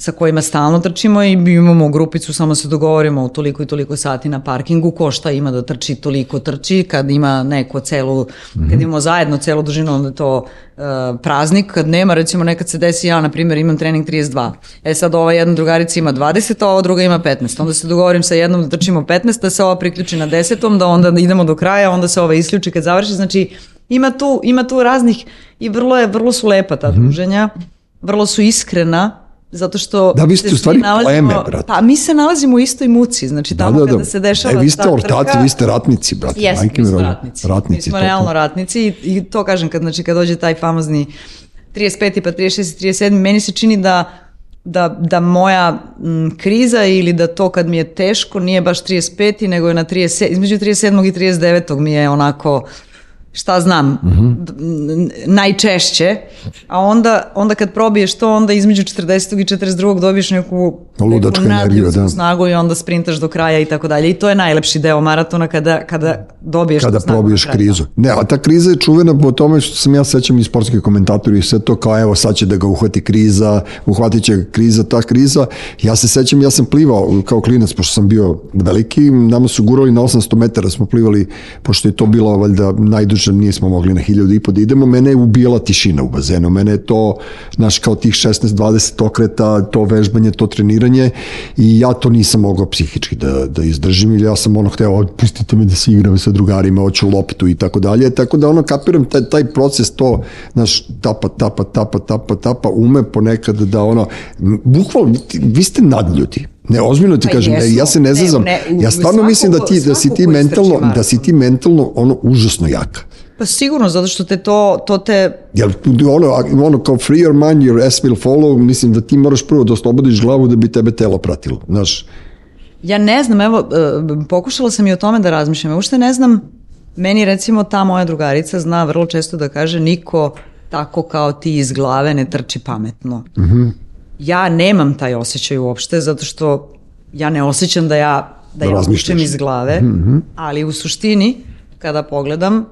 sa kojima stalno trčimo i imamo grupicu, samo se dogovorimo u toliko i toliko sati na parkingu, ko šta ima da trči, toliko trči, kad ima neko celu, Mhm. kad imamo zajedno celu dužinu, onda to uh, praznik, kad nema, recimo nekad se desi, ja na primjer imam trening 32, e sad ova jedna drugarica ima 20, a ova druga ima 15, onda se dogovorim sa jednom da trčimo 15, da se ova priključi na desetom, da onda idemo do kraja, onda se ova isključi kad završi, znači ima tu, ima tu raznih i vrlo je, vrlo su lepa ta druženja, vrlo su iskrena, zato što. Da, vi ste u stvari nalazimo- pleme, brate. Pa mi se nalazimo u istoj muci, znači Da, tamo da, da. kada se dešava E, vi ste ta ortaci, trka- vi ste ratnici, brate. Jesmo, majke mi smo ratnici. Ratnici, mi smo totalno. realno ratnici i, i to kažem kad, znači, kad dođe taj famozni 35. pa 36. i 37. meni se čini da da, da moja m, kriza ili da to kad mi je teško nije baš 35. nego je na 30, između 37. i 39. mi je onako šta znam, d- n- najčešće, a onda, onda kad probiješ to, onda između 40. i 42. dobiješ neku, Ludačku energiju, da. snagu i onda sprintaš do kraja i tako dalje. I to je najlepši deo maratona kada, kada dobiješ kada probiješ krizu. Ne, a ta kriza je čuvena po tome što sam ja sećam i sportski komentatori i sve to kao evo sad će da ga uhvati kriza, uhvatit će kriza, ta kriza. Ja se sećam, ja sam plivao kao klinac, pošto sam bio veliki, nama su gurali na 800 metara, smo plivali, pošto je to bilo valjda najduže, nismo mogli na 1000 i po da idemo, mene je ubijala tišina u bazenu, mene je to, znaš, kao tih 16-20 okreta, to vežbanje, to treniranje i ja to nisam mogao psihički da, da izdržim ili ja sam ono hteo, pustite me da se igram sa drugarima, hoću loptu i tako dalje, tako da ono kapiram taj, taj proces, to, znaš, tapa, tapa, tapa, tapa, tapa, ume ponekad da ono, bukvalno, vi, ste nadljuti. Ne, ozbiljno ti Pa kažem, ne, jesmo. ja se ne Ne, zezam. ne, u- ja stvarno mislim da ti da si ti mentalno da si ti mentalno ono užasno jaka. Pa sigurno, zato što te to, to te Jer ono, ono kao free your mind, your ass will follow, mislim da ti moraš prvo da oslobodiš glavu da bi tebe telo pratilo. Znaš, Ja ne znam, evo, e, pokušala sam i o tome da razmišljam. Ja uopšte ne znam, meni recimo ta moja drugarica zna vrlo često da kaže niko tako kao ti iz glave ne trči pametno. Ja nemam taj osjećaj uopšte, zato što ja ne osjećam da ja da, Da ja učem iz glave, ali u suštini, kada pogledam,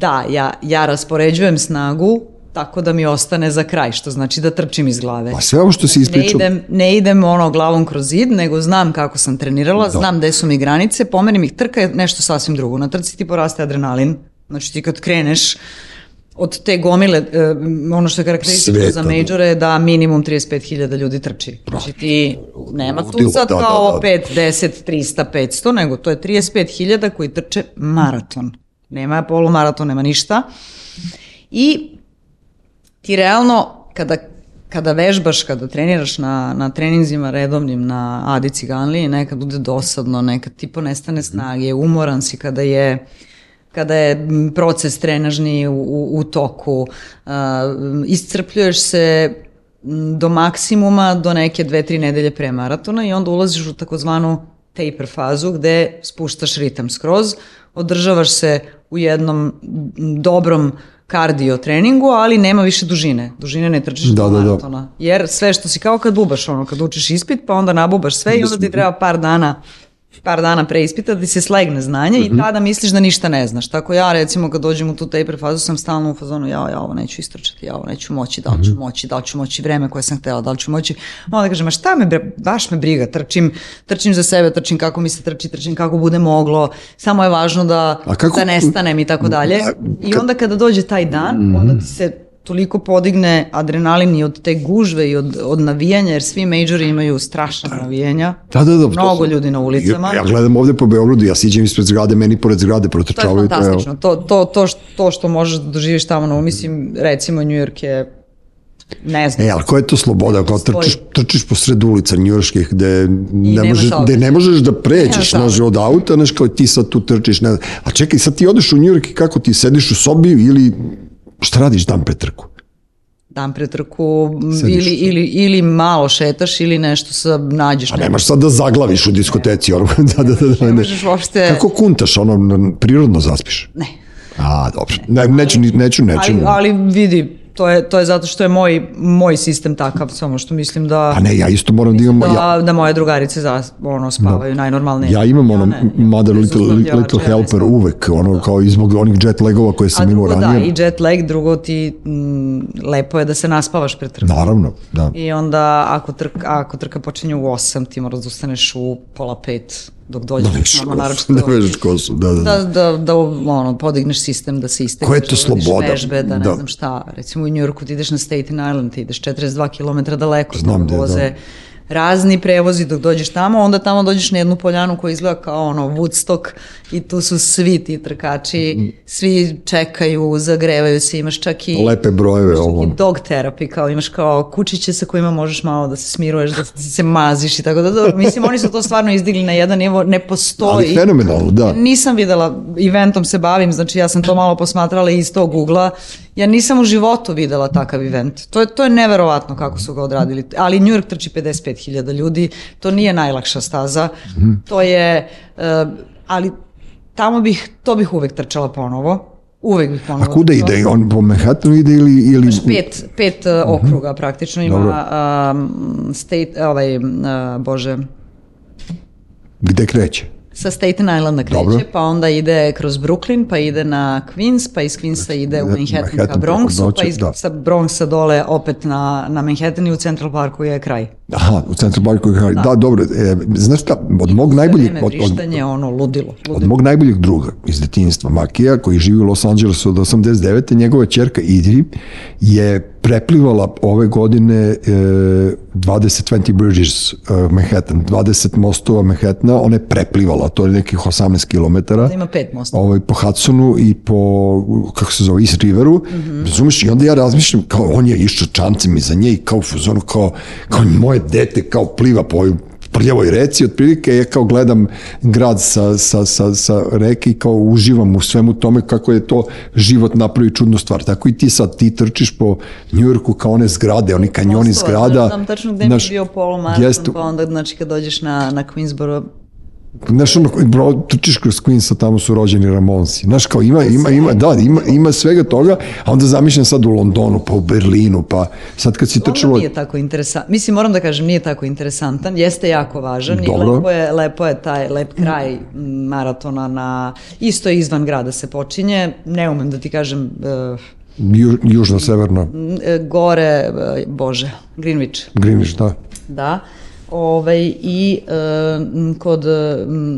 da, ja, ja raspoređujem snagu tako da mi ostane za kraj, što znači da trčim iz glave. a sve ovo što si Ne ispričao, idem, ne idem ono glavom kroz zid, nego znam kako sam trenirala, znam gde su mi granice, pomerim ih, trka je nešto sasvim drugo. Na trci ti poraste adrenalin, znači ti kad kreneš od te gomile, e, ono što je karakteristično za da. majore je da minimum 35.000 ljudi trči. Znači ti nema tu sad da, da, kao da. 5, 10, 300, 500, nego to je 35.000 koji trče maraton. Nema polumaraton, nema ništa. I ti realno kada kada vežbaš, kada treniraš na, na treninzima redovnim na Adi Ciganliji, nekad bude dosadno, nekad ti ponestane snage, umoran si kada je kada je proces trenažni u, u, u toku, uh, iscrpljuješ se do maksimuma do neke dve, tri nedelje pre maratona i onda ulaziš u takozvanu taper fazu gde spuštaš ritam skroz, održavaš se u jednom dobrom kardio treningu, ali nema više dužine. Dužine ne trčiš Da, do da, da. maratona. Jer sve što si kao kad bubaš, ono, kad učiš ispit, pa onda nabubaš sve i onda ti treba par dana par dana pre ispita da se slegne znanje Mhm. i tada misliš da ništa ne znaš. Tako ja recimo kad dođem u tu taper fazu sam stalno u fazonu ja, ja ovo neću istrčati, ja ovo neću moći, da li Mhm. ću moći, da li ću moći vreme koje sam htela, da li ću moći. Onda kažem, a šta me, bre, baš me briga, trčim, trčim za sebe, trčim kako mi se trči, trčim kako bude moglo, samo je važno da, A kako- da nestanem i tako dalje. I onda kada dođe taj dan, onda ti se toliko podigne adrenalin i od te gužve i od, od navijanja, jer svi majori imaju strašna navijanja. Da, da, da. Mnogo ljudi na ulicama. Ja, ja gledam ovde po Beogradu, ja siđem ispred zgrade, meni pored zgrade To je protrčavaju. fantastično. To, to, to, što, to što možeš da doživiš tamo, no, mislim, recimo New York je, ne znam, E, ali koja je to sloboda? Kao trčiš, trčiš po sred ulica njujorskih gde ne, možeš, gde ne možeš da pređeš saobraćaja. od auta, znaš, kao ti sad tu trčiš. Ne, a čekaj, sad ti odeš u Njujork i kako ti sediš u sobi ili šta radiš dan pre trku? dan pre trku ili, ili, ili malo šetaš ili nešto sa, nađeš. A nemaš sad da zaglaviš u diskoteci. Ono, da, da, da, da, Ne ne. uopšte... Kako kuntaš, ono, prirodno zaspiš? Ne. A, dobro. Ne, neću, neću, neću. Ali, ali vidi, to je, to je zato što je moj, moj sistem takav, samo što mislim da... Pa ne, ja isto moram da imam... da, Ja, da moje drugarice za, ono, spavaju najnormalnije. ja imam ono, ne, mother bez little, little ja ne helper znam. uvek, ono, kao i zbog onih jet legova koje A sam imao drugo ranije. da, i jet lag, drugo ti m, lepo je da se naspavaš pred trku. Naravno, da. I onda ako trka, ako trka počinje u 8, ti moraš da ustaneš u pola pet dok dođeš. Da kosu, naročito- da vežeš kosu, da, da. da, da, da ono, podigneš sistem, da se istegneš, Koja je to da sloboda? vežbe, da ne Da. znam šta. Recimo u Njurku ti ideš na Staten Island, ti ideš 42 km daleko, Znam da voze razni prevozi dok dođeš tamo, onda tamo dođeš na jednu poljanu koja izgleda kao ono Woodstock i tu su svi ti trkači, svi čekaju, zagrevaju se, imaš čak i Lepe brojeve ovo. i dog therapy, kao imaš kao kučiće sa kojima možeš malo da se smiruješ, da se maziš i tako da, da mislim oni su to stvarno izdigli na jedan nivo, ne postoji. Ali fenomenalno, da. Nisam videla, eventom se bavim, znači ja sam to malo posmatrala iz tog ugla. Ja nisam u životu videla takav event. To je, to je neverovatno kako su ga odradili. Ali New York trči 55.000 ljudi, to nije najlakša staza. Mhm. To je, eh, ali tamo bih, to bih uvek trčala ponovo. Uvek bih ponovo. A kuda ide? On po Manhattanu ide ili... ili... Pet, pet uh, okruga praktično ima um, state, ovaj, uh, bože, Gde kreće? Sa Staten Islanda kreće, Dobro. pa onda ide kroz Brooklyn, pa ide na Queens, pa iz Queensa ide u Manhattan, ka Manhattan preko Bronxu, noći, pa iz, da. sa Bronxa dole opet na, na Manhattan i u Central Parku je kraj. Aha, u Central Parku. Da, da dobro. E, znaš šta, od mog najboljeg... Od, od, ono, ludilo. od ludilo. mog najboljeg druga iz detinjstva, Makija, koji živi u Los Angelesu od 89. njegova čerka Idri je preplivala ove godine e, 20 20 bridges e, Manhattan, 20 mostova Manhattana, ona je preplivala, to je nekih 18 km. Da ima pet mosta. ovaj, po Hudsonu i po, kako se zove, East Riveru, mm. -hmm. razumeš, i onda ja razmišljam, kao on je išao čancem iza nje i kao u fazonu, kao, kao moje dete, kao pliva po ovoj prljavoj reci, otprilike ja kao gledam grad sa, sa, sa, sa reke i kao uživam u svemu tome kako je to život napravi čudnu stvar. Tako i ti sad, ti trčiš po Njujorku kao one zgrade, oni kanjoni Mostova, zgrada. Znam tačno gde mi Znaš, je bio polomaraton, jeste- pa onda, znači, kad dođeš na, na Queensboro, Znaš, ono, bro, trčiš kroz Queensa, tamo su rođeni Ramonsi. Znaš, kao ima, ima, ima, da, ima, ima svega toga, a onda zamišljam sad u Londonu, pa u Berlinu, pa sad kad si Onda trčalo... nije tako interesantan. Mislim, moram da kažem, nije tako interesantan. Jeste jako važan Dobro. i lepo je, lepo je taj lep kraj maratona na... Isto je izvan grada se počinje. Ne umem da ti kažem uh, Ju, južno, severno, gore, uh, bože, Greenwich, Greenwich, da. da. Ovaj, I uh, kod, m,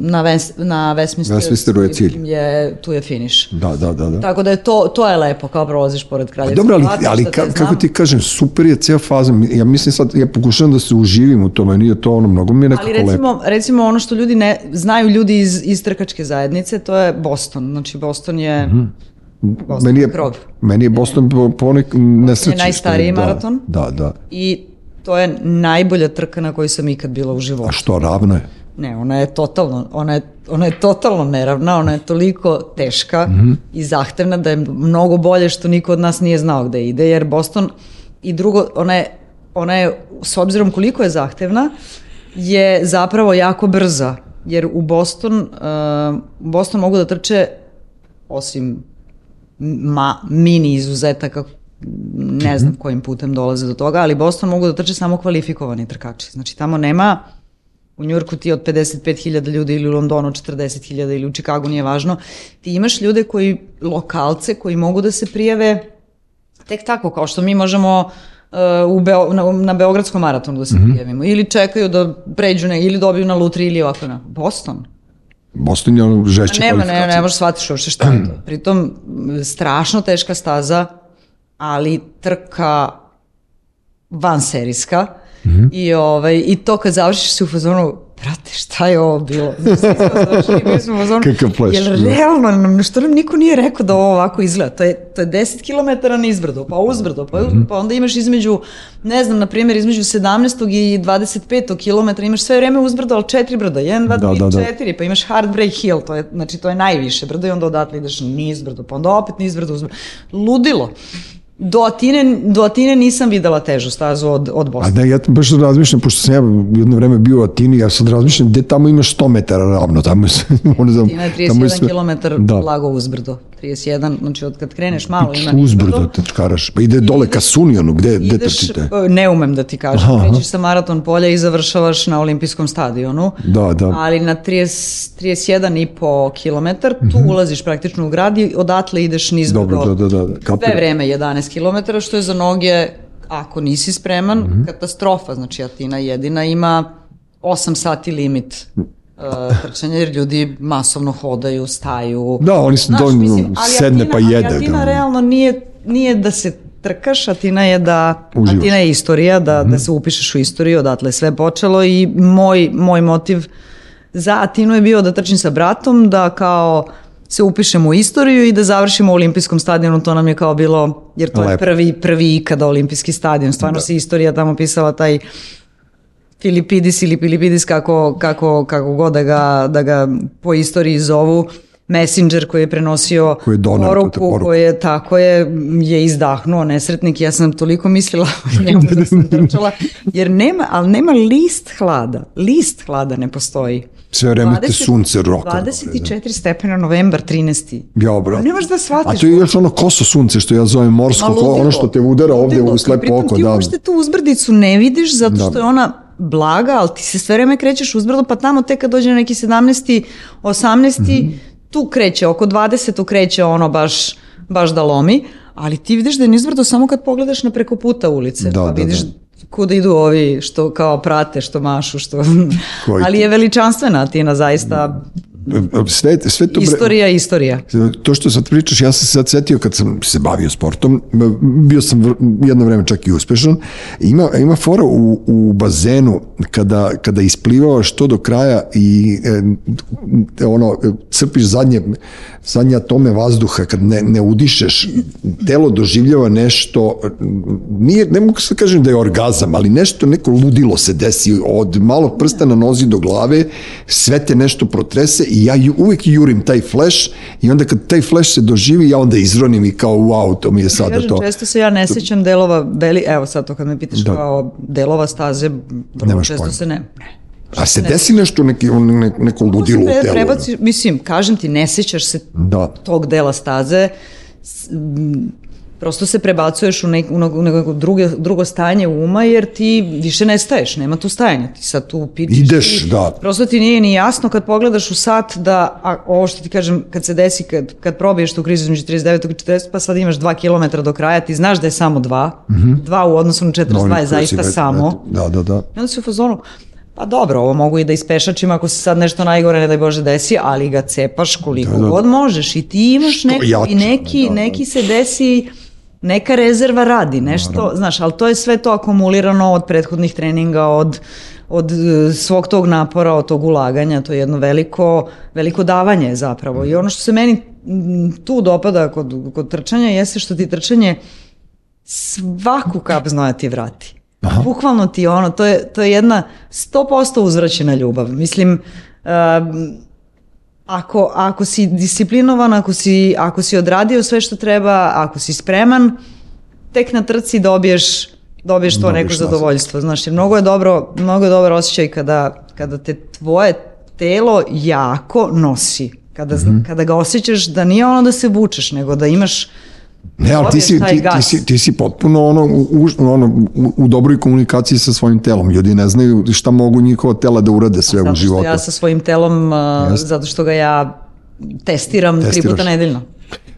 na, West, na Westminsteru, Westminsteru je cilj. Je, tu je finish. Da, da, da. da. Tako da je to, to je lepo, kao prolaziš pored kraljevstva. Dobro, ali, Platiš ali ka, kako ti kažem, super je cijela faza. Ja mislim sad, ja pokušavam da se uživim u tome, nije to ono, mnogo mi je nekako Ali lepo. recimo, recimo ono što ljudi ne znaju ljudi iz, iz trkačke zajednice, to je Boston. Znači Boston je Boston Mhm. Meni je, krov. meni je Boston po, po nek nesreći. što najstariji da, maraton. Da, da. I to je najbolja trka na kojoj sam ikad bila u A životu. što, ravno je? Ne, ona je totalno, ona je, ona je totalno neravna, ona je toliko teška Mhm. i zahtevna da je mnogo bolje što niko od nas nije znao gde ide, jer Boston i drugo, ona je, ona je s obzirom koliko je zahtevna, je zapravo jako brza, jer u Boston, uh, u Boston mogu da trče osim ma, mini izuzetaka ne znam kojim putem dolaze do toga, ali Boston mogu da trče samo kvalifikovani trkači. Znači tamo nema u Njurku ti od 55.000 ljudi ili u Londonu 40.000 ili u Čikagu nije važno. Ti imaš ljude koji, lokalce koji mogu da se prijave tek tako, kao što mi možemo uh, u Beo, na, na Beogradskom maratonu da se mm -hmm. prijavimo. Ili čekaju da pređu ne, ili dobiju na lutri ili ovako na Boston. Boston je ono žešće Nema, ne, kvalifikacije. ne, ne možeš shvatiš uopšte šta je to. Pritom, strašno teška staza, ali trka van serijska. Mm -hmm. I, ovaj, I to kad završiš si u fazonu, brate, šta je ovo bilo? Znači, mi smo u fazonu, Kakav pleš, Jer da. realno, nam, što nam niko nije rekao da ovo ovako izgleda? To je, to je 10 km nizbrdo, pa uzbrdo, pa, mm -hmm. pa onda imaš između, ne znam, na primjer, između 17. i 25. km imaš sve vreme uzbrdo, ali četiri brda, 1, 2, Da, 3, da, da. 4, pa imaš Heartbreak Hill, to je, znači to je najviše brdo i onda odatle ideš nizbrdo, pa onda opet nizbrdo, uzbrdo. Ludilo. Do Atine, do Atine nisam videla težu stazu od, od A Bosne. da, ja baš razmišljam, pošto sam ja jedno vreme bio u Atini, ja sad razmišljam gde tamo imaš 100 metara ravno, tamo je sve, ono znam, Atina je tamo 31 km da. blago uzbrdo. 31, znači od kad kreneš malo ima uzbrdo nizbrdo. te čkaraš, pa ide dole ka Sunjonu, gde, gde trčite? e, ne umem da ti kažem, Aha, aha. krećeš sa maraton polja i završavaš na olimpijskom stadionu. Da, da. Ali na 30, 31,5 km tu ulaziš praktično u grad i odatle ideš niz Dobro, da, da, da. Sve vreme 11 km, što je za noge, ako nisi spreman, Mhm. katastrofa. Znači, Atina jedina ima 8 sati limit uh, trčanja, jer ljudi masovno hodaju, staju. Da, oni su dovoljno sedne pa jede, Ali Atina da. realno nije, nije da se trkaš, Atina je da, Uživaš. Atina je istorija, da, da se upišeš u istoriju, odatle je sve počelo i moj, moj motiv za Atinu je bio da trčim sa bratom, da kao se upišemo u istoriju i da završimo u olimpijskom stadionu, to nam je kao bilo, jer to je Lepo. prvi, prvi ikada olimpijski stadion, stvarno se istorija tamo pisala taj Filipidis ili Pilipidis, kako, kako, kako god da ga, da ga po istoriji zovu, messenger koji je prenosio Koji je doneo tu poruku, poruku. koji je tako je, je izdahnuo nesretnik, ja sam toliko mislila o njemu da sam trčala, jer nema, ali nema list hlada, list hlada ne postoji. Sve vreme te 20 sunce roka. 24 stepena novembar 13. Ja, bro. Pa ne možeš da shvatiš. A to je još ono koso sunce što ja zovem morsko, Ma, ko- ludilo. ono što te udara ovde u slepo pritom oko, ti da. uopšte tu uzbrdicu ne vidiš zato Da. što je ona blaga, ali ti se sve vreme krećeš uzbrdo, pa tamo tek kad dođe na neki 17. 18. Mhm. tu kreće, oko 20. kreće ono baš, baš da lomi, ali ti vidiš da je nizbrdo samo kad pogledaš na preko puta ulice, Da, pa da, vidiš da. kuda idu ovi što kao prate, što mašu, što... Koji ali je veličanstvena Atina, zaista Sve, sve to... bre- istorija, istorija. To što sad pričaš, ja sam se sad setio kad sam se bavio sportom, bio sam vr- jedno vreme čak i uspešan, ima, ima fora u, u bazenu kada, kada isplivavaš to do kraja i e, ono, crpiš zadnje, zadnje atome vazduha, kad ne, ne udišeš, telo doživljava nešto, nije, ne mogu se kažem da je orgazam, ali nešto, neko ludilo se desi od malo prsta na nozi do glave, sve te nešto protrese i ja ju, uvek jurim taj flash i onda kad taj flash se doživi, ja onda izronim i kao wow, to mi je sada Kažem, to. često se ja ne sećam delova, beli, evo sad to kad me pitaš Da. kao delova staze, vrlo Nemaš često pojma. se ne, ne. A se desi nešto, neki, ne, neko ludilo u telu. prebaci, mislim, kažem ti, ne sećaš se Da. tog dela staze, prosto se prebacuješ u, nek, u neko, u neko druge, drugo stanje uma jer ti više ne staješ, nema tu stajanja, ti sad tu pičiš. Ideš, i da. Prosto ti nije ni jasno kad pogledaš u sat da, a, ovo što ti kažem, kad se desi, kad, kad probiješ tu krizu između 39 i 40, pa sad imaš 2 km do kraja, ti znaš da je samo 2, mm 2 u odnosu na 42 Oni je zaista već- samo. Da, da, da. I onda si u fazonu, pa dobro, ovo mogu i da ispešačim ako se sad nešto najgore, ne daj Bože, desi, ali ga cepaš koliko Da, da. god možeš i ti imaš jače, i neki, da, da. neki se desi, neka rezerva radi, nešto, znaš, ali to je sve to akumulirano od prethodnih treninga, od od e, svog tog napora, od tog ulaganja, to je jedno veliko, veliko davanje zapravo. I ono što se meni tu dopada kod, kod trčanja jeste što ti trčanje svaku kap znoja ti vrati. Aha. Bukvalno ti ono, to je, to je jedna 100% uzvraćena ljubav. Mislim, um, ako, ako si disciplinovan, ako si, ako si odradio sve što treba, ako si spreman, tek na trci dobiješ dobiješ to Dobiješ neko nazad. zadovoljstvo. Znaš, jer mnogo je dobro, mnogo je dobar osjećaj kada, kada te tvoje telo jako nosi. Kada, kada ga osjećaš da nije ono da se vučeš, nego da imaš Ne, ali ti si, ti, ti, si, ti si potpuno ono, u, u- ono, u, u dobroj komunikaciji sa svojim telom. Ljudi ne znaju šta mogu njihova tela da urade sve u Zato što životu. ja sa svojim telom, uh, zato što ga ja testiram tri Testiraš. puta nedeljno.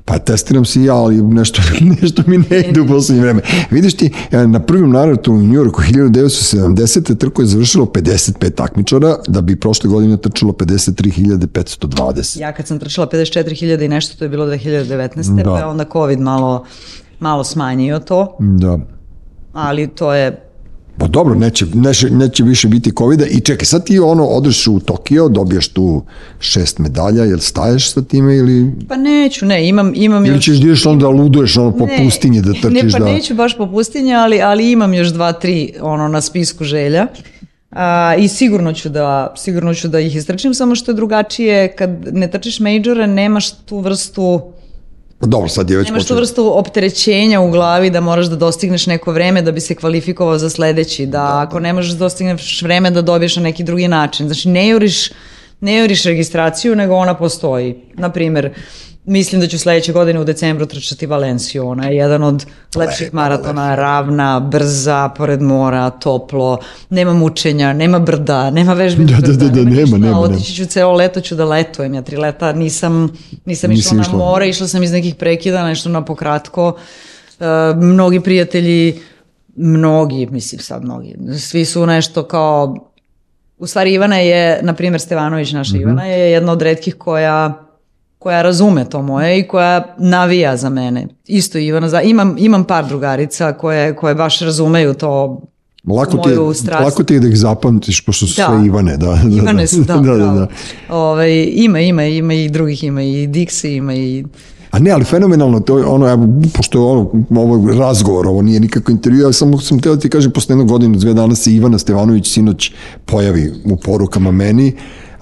Pa testiram se i ja, ali nešto, nešto mi ne ide u poslednje vreme. Vidiš ti, e, na prvim naratonu u Njujorku 1970. trko je završilo 55 takmičara, da bi prošle godine trčalo 53.520. Ja kad sam trčala 54.000 i nešto, to je bilo 2019. Da. Pa onda COVID malo, malo smanjio to, Da. ali to je Pa dobro, neće, neće, neće više biti COVID-a i čekaj, sad ti ono odeš u Tokio, dobiješ tu šest medalja, jel staješ sa time ili, Pa neću, ne, imam, imam ili još... ćeš da ideš onda luduješ ono po Ne, pustinji da trčiš Ne, pa da... neću baš po pustinji, ali, ali imam još dva, tri ono, na spisku želja. A, I sigurno ću, da, sigurno ću da ih istrčim, samo što je drugačije kad ne trčiš majore, nemaš tu vrstu dobro, sad je već Nemaš tu počeo. vrstu opterećenja u glavi da moraš da dostigneš neko vreme da bi se kvalifikovao za sledeći, da ako ne možeš da dostigneš vreme da dobiješ na neki drugi način. Znači ne juriš, ne juriš registraciju, nego ona postoji. Naprimer, mislim da ću sledeće godine u decembru trčati Valenciju. Ona je jedan od lepših maratona, ravna, brza, pored mora, toplo, nema mučenja, nema brda, nema vežbi. Da, da, da, da, nema, nema, nema. Otići ću celo leto ću da letujem. Ja tri leta nisam, nisam Nisi išla na more, išla sam iz nekih prekida, nešto na pokratko. E, mnogi prijatelji, mnogi, mislim sad mnogi, svi su nešto kao, u stvari Ivana je, na primjer Stevanović, naša Ivana je jedna od redkih koja koja razume to moje i koja navija za mene. Isto Ivana, za, imam, imam par drugarica koje, koje baš razumeju to Lako ti, je, lako ti je da ih zapamtiš, pošto su Da. sve Ivane. Da, da, Ivane su, da, da, da, bravo. da. Ovaj, ima, ima, ima i drugih, ima i Dixi, ima i A ne, ali fenomenalno, to je ono, evo, pošto je ono, ovo razgovor, ovo nije nikako intervju, ja samo sam teo da ti kažem, posle jednog godinu, dve dana se Ivana Stevanović sinoć pojavi u porukama meni,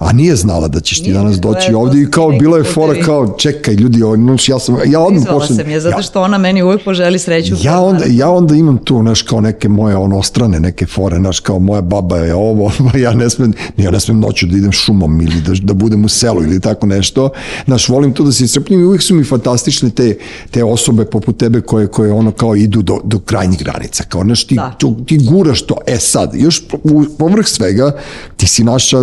a nije znala da ćeš ti Nije, danas doći to ovdje i kao bila je fora kao čekaj ljudi, znaš, ja sam ja odmah počnem sam je, zato što ona meni uvijek poželi sreću. Ja onda, ja onda imam tu, znaš, kao neke moje onostrane, neke fore, znaš, kao moja baba je ovo, ja ne smem, ja ne smem noću da idem šumom ili da, da budem u selu ili tako nešto. Znaš, volim to da se iscrpnim i uvijek su mi fantastične te, te osobe poput tebe koje, koje ono kao idu do, do krajnjih granica. Kao, znaš, ti, Da. tu, ti guraš to. E sad, još povrh svega, ti si naša,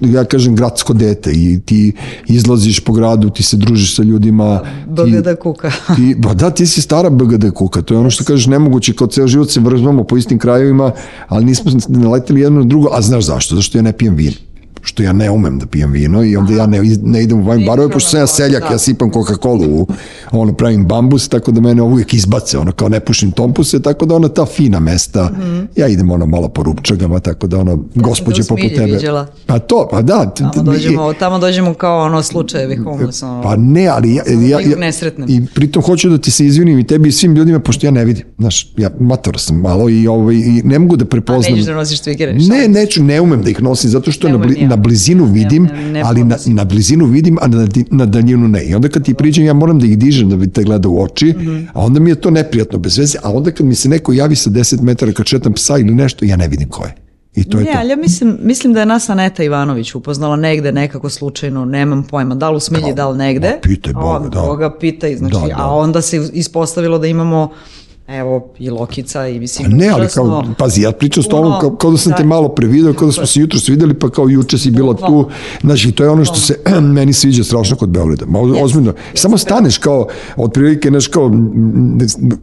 ja kažem, gradsko dete i ti izlaziš po gradu, ti se družiš sa ljudima. ti- BGD kuka. ti, ba da, ti si stara BGD kuka, to je ono što kažeš nemoguće, kao ceo život se vrzmamo po istim krajevima, ali nismo naleteli jedno na drugo, a znaš zašto? Zašto ja ne pijem vino što ja ne umem da pijem vino i onda ja ne, ne idem u wine barove, pošto sam ja seljak, ja sipam Coca-Cola ono, pravim bambus, tako da mene uvijek izbace, ono, kao ne pušim tompuse, tako da ona ta fina mesta, ja idem ono malo po rupčagama, tako da ono, gospođe u poput tebe. viđala. Pa to, pa da. Tamo dođemo, tamo dođemo kao ono slučajevi homeless. Ono. Pa ne, ali ja, ja, nikog ja, ne sretnem. i pritom hoću da ti se izvinim i tebi i svim ljudima, pošto ja ne vidim. Znaš, ja mator sam malo i, ovaj, i ne mogu da A prepoznam. nećeš da nosiš twigere? Ne, neću, ne umem da ih nosim, zato što na, na blizinu vidim, ali na, na blizinu vidim, a na, na daljinu ne. I onda kad ti priđem, ja moram da ih dižem da bi te gleda u oči, Mhm. a onda mi je to neprijatno bez veze, a onda kad mi se neko javi sa 10 metara kad šetam psa ili nešto, ja ne vidim ko je. I to je Ne, to. ali ja mislim, mislim da je nas Aneta Ivanović upoznala negde nekako slučajno, nemam pojma, da li u Smilji, da li negde. ma, pitaj Boga, da. Boga pitaj, znači, Da, da. a onda se ispostavilo da imamo Evo, i Lokica i mislim... Pa Ne, ali kao, pazi, ja pričam s tobom kao, kao da sam te da. malo prevideo, kao da smo se jutro videli, pa kao juče si bila tu. Znači, to je ono što se meni sviđa strašno kod Beograda. Ma, ozbiljno. Samo staneš kao, otprilike, znaš, kao,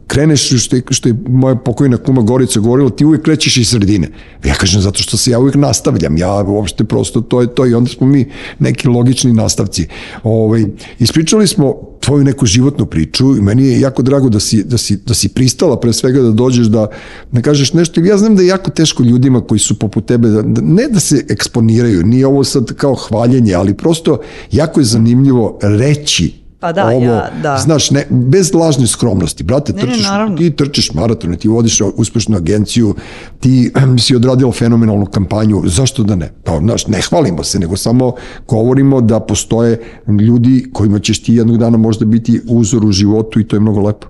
kreneš, što je, što je moja pokojna kuma Gorica govorila, ti uvijek krećeš iz sredine. Ja kažem, zato što se ja uvijek nastavljam. Ja uopšte prosto, to je to i onda smo mi neki logični nastavci. Ovaj, ispričali smo tvoju neku životnu priču i meni je jako drago da si, da si, da si pristala pre svega da dođeš da, da kažeš nešto. Ja znam da je jako teško ljudima koji su poput tebe, da, da, ne da se eksponiraju, nije ovo sad kao hvaljenje, ali prosto jako je zanimljivo reći Pa da, ovo, ja- da. znaš, ne, bez lažne skromnosti. Brate, Ne, ne, trčiš, naravno. ti trčiš maratone, ti vodiš uspešnu agenciju, ti si odradila fenomenalnu kampanju, zašto da ne? Pa, znaš, ne hvalimo se, nego samo govorimo da postoje ljudi kojima ćeš ti jednog dana možda biti uzor u životu i to je mnogo lepo.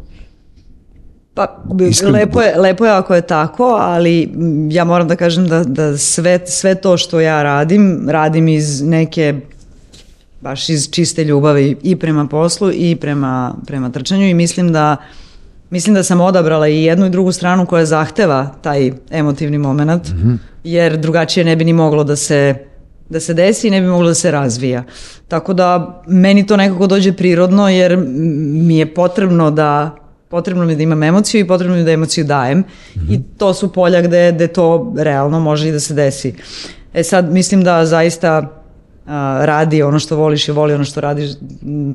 Pa, Iskreno. lepo je, lepo je ako je tako, ali ja moram da kažem da, da sve, sve to što ja radim, radim iz neke baš iz čiste ljubavi i prema poslu i prema, prema trčanju i mislim da mislim da sam odabrala i jednu i drugu stranu koja zahteva taj emotivni moment, mm -hmm. jer drugačije ne bi ni moglo da se da se desi i ne bi moglo da se razvija. Tako da meni to nekako dođe prirodno jer mi je potrebno da potrebno mi da imam emociju i potrebno mi da emociju dajem mm -hmm. i to su polja gde, gde to realno može i da se desi. E sad mislim da zaista radi ono što voliš i voli ono što radiš,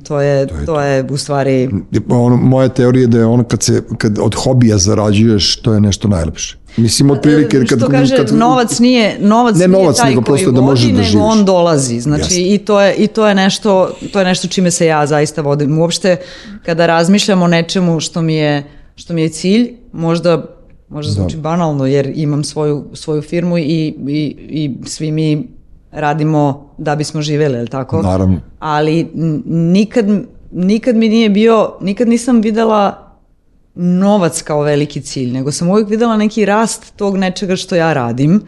to je, to je, to je u stvari... Ono, moja teorija je da je ono kad, se, kad od hobija zarađuješ, to je nešto najlepše. Mislim, otprilike... Kad, što kaže, kad, novac nije, novac ne nije novac, taj nego koji prosto da vodi, možeš da nego živiš. on dolazi. Znači, Jasne. i, to je, i to, je nešto, to je nešto čime se ja zaista vodim. Uopšte, kada razmišljam o nečemu što mi je, što mi je cilj, možda možda zvuči da. banalno jer imam svoju, svoju firmu i, i, i svi mi radimo da bismo živeli, je tako? Naravno. Ali nikad, nikad mi nije bio, nikad nisam videla novac kao veliki cilj, nego sam uvijek videla neki rast tog nečega što ja radim,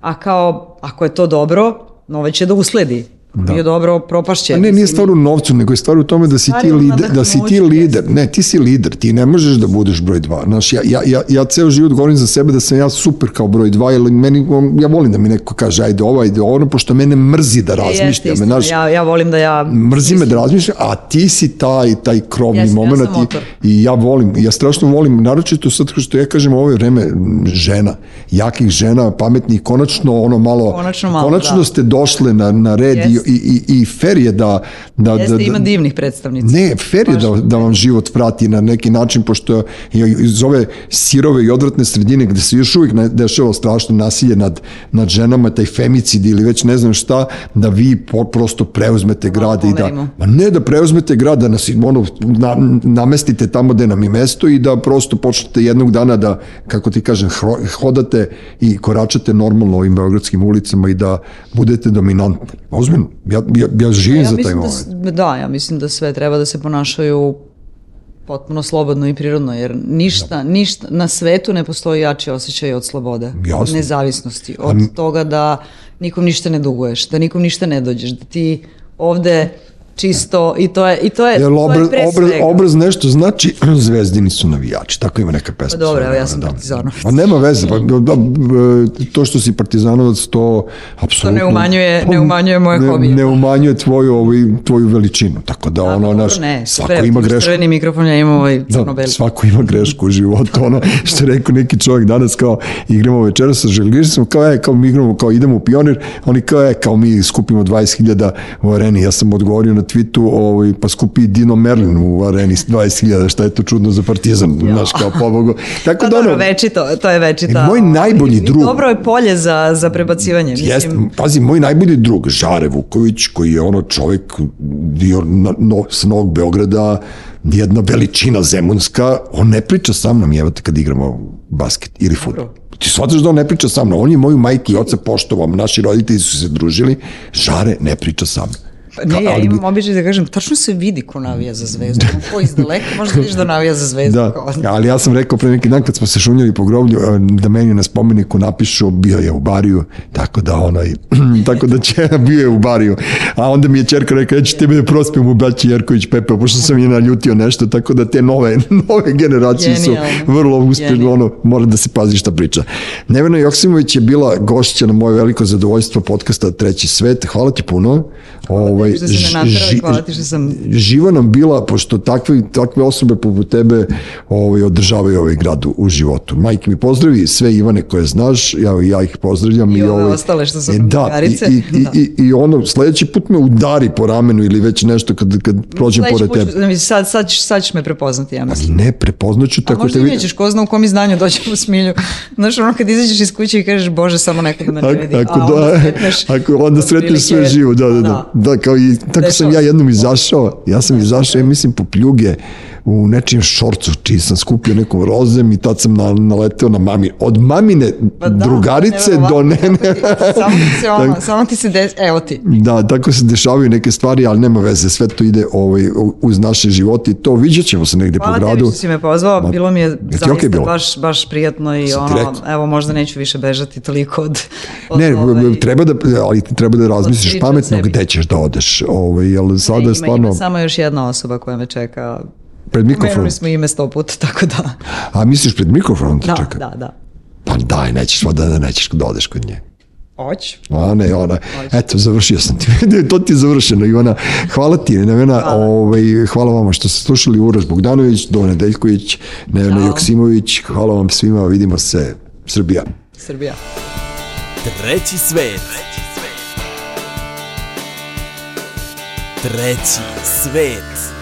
a kao, ako je to dobro, novac će da usledi. Da. Nije dobro, propašće. A ne, nije stvar u novcu, nego je stvar u tome da si ti lider, da si ti lider. Ne, ti si lider, ti ne možeš da budeš broj dva. Znaš, ja, ja, ja, ja ceo život govorim za sebe da sam ja super kao broj dva, jer meni, ja volim da mi neko kaže ajde ovo, ajde ono, pošto mene mrzi da razmišljam. Jeste, znaš, ja, ja volim da ja... Mrzi me da razmišljam, a ti si taj, taj krovni Jeste, ja moment sam motor. i, i ja volim, ja strašno volim, naročito sad što ja kažem ovo je vreme žena, jakih žena, pametnih, konačno ono malo, Konačno malo, konačno da. ste došle na, na red Jeste. i, i, i fer je da... da, Jeste, da, ima da divnih predstavnica. Ne, fer je da, da vam život vrati na neki način, pošto je iz ove sirove i odvratne sredine gde se još uvijek dešava strašno nasilje nad, nad ženama, taj femicid ili već ne znam šta, da vi po, prosto preuzmete grad i da... Ma ne da preuzmete grad, da nas ono, na, namestite tamo gde nam je mesto i da prosto počnete jednog dana da, kako ti kažem, hodate i koračate normalno ovim beogradskim ulicama i da budete dominantni. Ozbiljno, ja, ja, ja živim ja za taj mislim moment. da, da, ja mislim da sve treba da se ponašaju potpuno slobodno i prirodno, jer ništa, ništa na svetu ne postoji jači osjećaj od slobode, od Jasno. nezavisnosti, od toga da nikom ništa ne duguješ, da nikom ništa ne dođeš, da ti ovde čisto i to je i to je, Jel to je obraz, obraz, obraz nešto znači zvezdini su navijači, tako ima neka pesma. Pa dobro, evo, ja sam da. partizanovac. A nema veze, pa, da, da, to što si partizanovac, to apsolutno... ne umanjuje- ne Pa, umanjuje moje ne, hobije. Ne umanjuje tvoju, ovaj, tvoju veličinu, tako da A, ono, dobro, naš, ne, svako ima grešku. Crveni mikrofon, ja imam ovaj Da, crno-beli. svako ima grešku u životu, ono što je rekao neki čovjek danas kao igramo večera sa želgišicom, kao je, kao mi igramo, kao idemo u pionir, oni kao je, kao mi skupimo 20.000 u areni, ja sam odgovorio na tweetu, ovaj, pa skupi Dino Merlin u areni 20.000, šta je to čudno za partizan, znaš, kao pobogu. Tako Pa da dobro, ono, večito, to je večita. Moj najbolji drug- Dobro je polje za, za prebacivanje. Jest, Mislim, pazi, moj najbolji drug, Žare Vuković, koji je ono čovek dio na, no, s Novog Beograda, jedna veličina zemunska, on ne priča sa mnom, evo te kad igramo basket ili fudbal. Ti shvataš da on ne priča sa mnom, on je moju majku i oca poštovao, naši roditelji su se družili, Žare ne priča sa mnom. Ne, ja imam običaj da kažem, tačno se vidi ko navija za zvezdu. Ko iz daleka možda vidiš da navija za zvezdu. Da, Kao- ali ja sam rekao pre neki dan kad smo se šunjali po groblju e, da meni na spomeniku napišu bio je u bariju, tako da onaj, tako da će, bio je u bariju. A onda mi je čerka rekla, ja ću tebe da prospijem u Baći Jerković Pepe, pošto sam je naljutio nešto, tako da te nove, nove generacije su vrlo uspješno, ono, mora da se pazi šta priča. Nevena Joksimović je bila gošća na moje veliko zadovoljstvo podcasta Treći svet, hvala ti puno. Ovaj, što si me naterala i ži- hvala ti što sam- živa nam bila, pošto takve, takve osobe poput tebe ovaj, održavaju ovaj grad u, u životu. Majke mi pozdravi sve Ivane koje znaš, ja, ja ih pozdravljam. I ove ostale što su e, da, i, i, Da. i, i, ono, sledeći put me udari po ramenu ili već nešto kad, kad prođem Sledeći pored tebe. mislim, sad, sad, ćeš- sad ćeš me prepoznati, ja mislim. Ne, prepoznaću A tako možda te i vidim. nećeš, ko zna u kom izdanju doći u smilju. Znaš, ono kad izađeš iz kuće i kažeš, Bože, samo neko da me ne vidi. Ako, A da, onda sretneš ako onda sretneš sve živo, da, da, da. Da, kao i tako sam Dešava ja jednom izašao, ja sam izašao, ja mislim, po pljuge u nečijem šorcu, čiji sam skupio nekom rozem i tad sam na, naleteo na mami. Od mamine Pa da, drugarice do nene. samo ti se ono, samo ti se des, evo ti. Da, tako se dešavaju neke stvari, ali nema veze, sve to ide ovaj, uz naše živote i to vidjet ćemo se negde Hvala po tebi gradu. što si me pozvao, Ma, bilo mi je zaista okej bilo? baš, baš prijatno i Sam ono, rekao. evo možda neću više bežati toliko od... od Ne, ovaj- treba da, ali treba da razmisliš pametno sebi. gde ćeš da odeš, ovaj, jer sada Ne, ima, stvarno ima samo još jedna osoba koja me čeka. Pred mikrofonom. Pomenuli smo ime sto puta, tako da. A misliš pred mikrofonom te Da, čeka? da, da. Pa daj, nećeš, valjda da nećeš da odeš kod nje. Hoću. A ne, ona, eto, završio sam ti. to ti je završeno, Ivana. Hvala ti, Nevena, Hvala. ovaj, hvala vama što ste slušali Uroš Bogdanović, Dona Deljković, Nevena. Joksimović, hvala vam svima, vidimo se, Srbija. Srbija. Treći svet. Treći svet.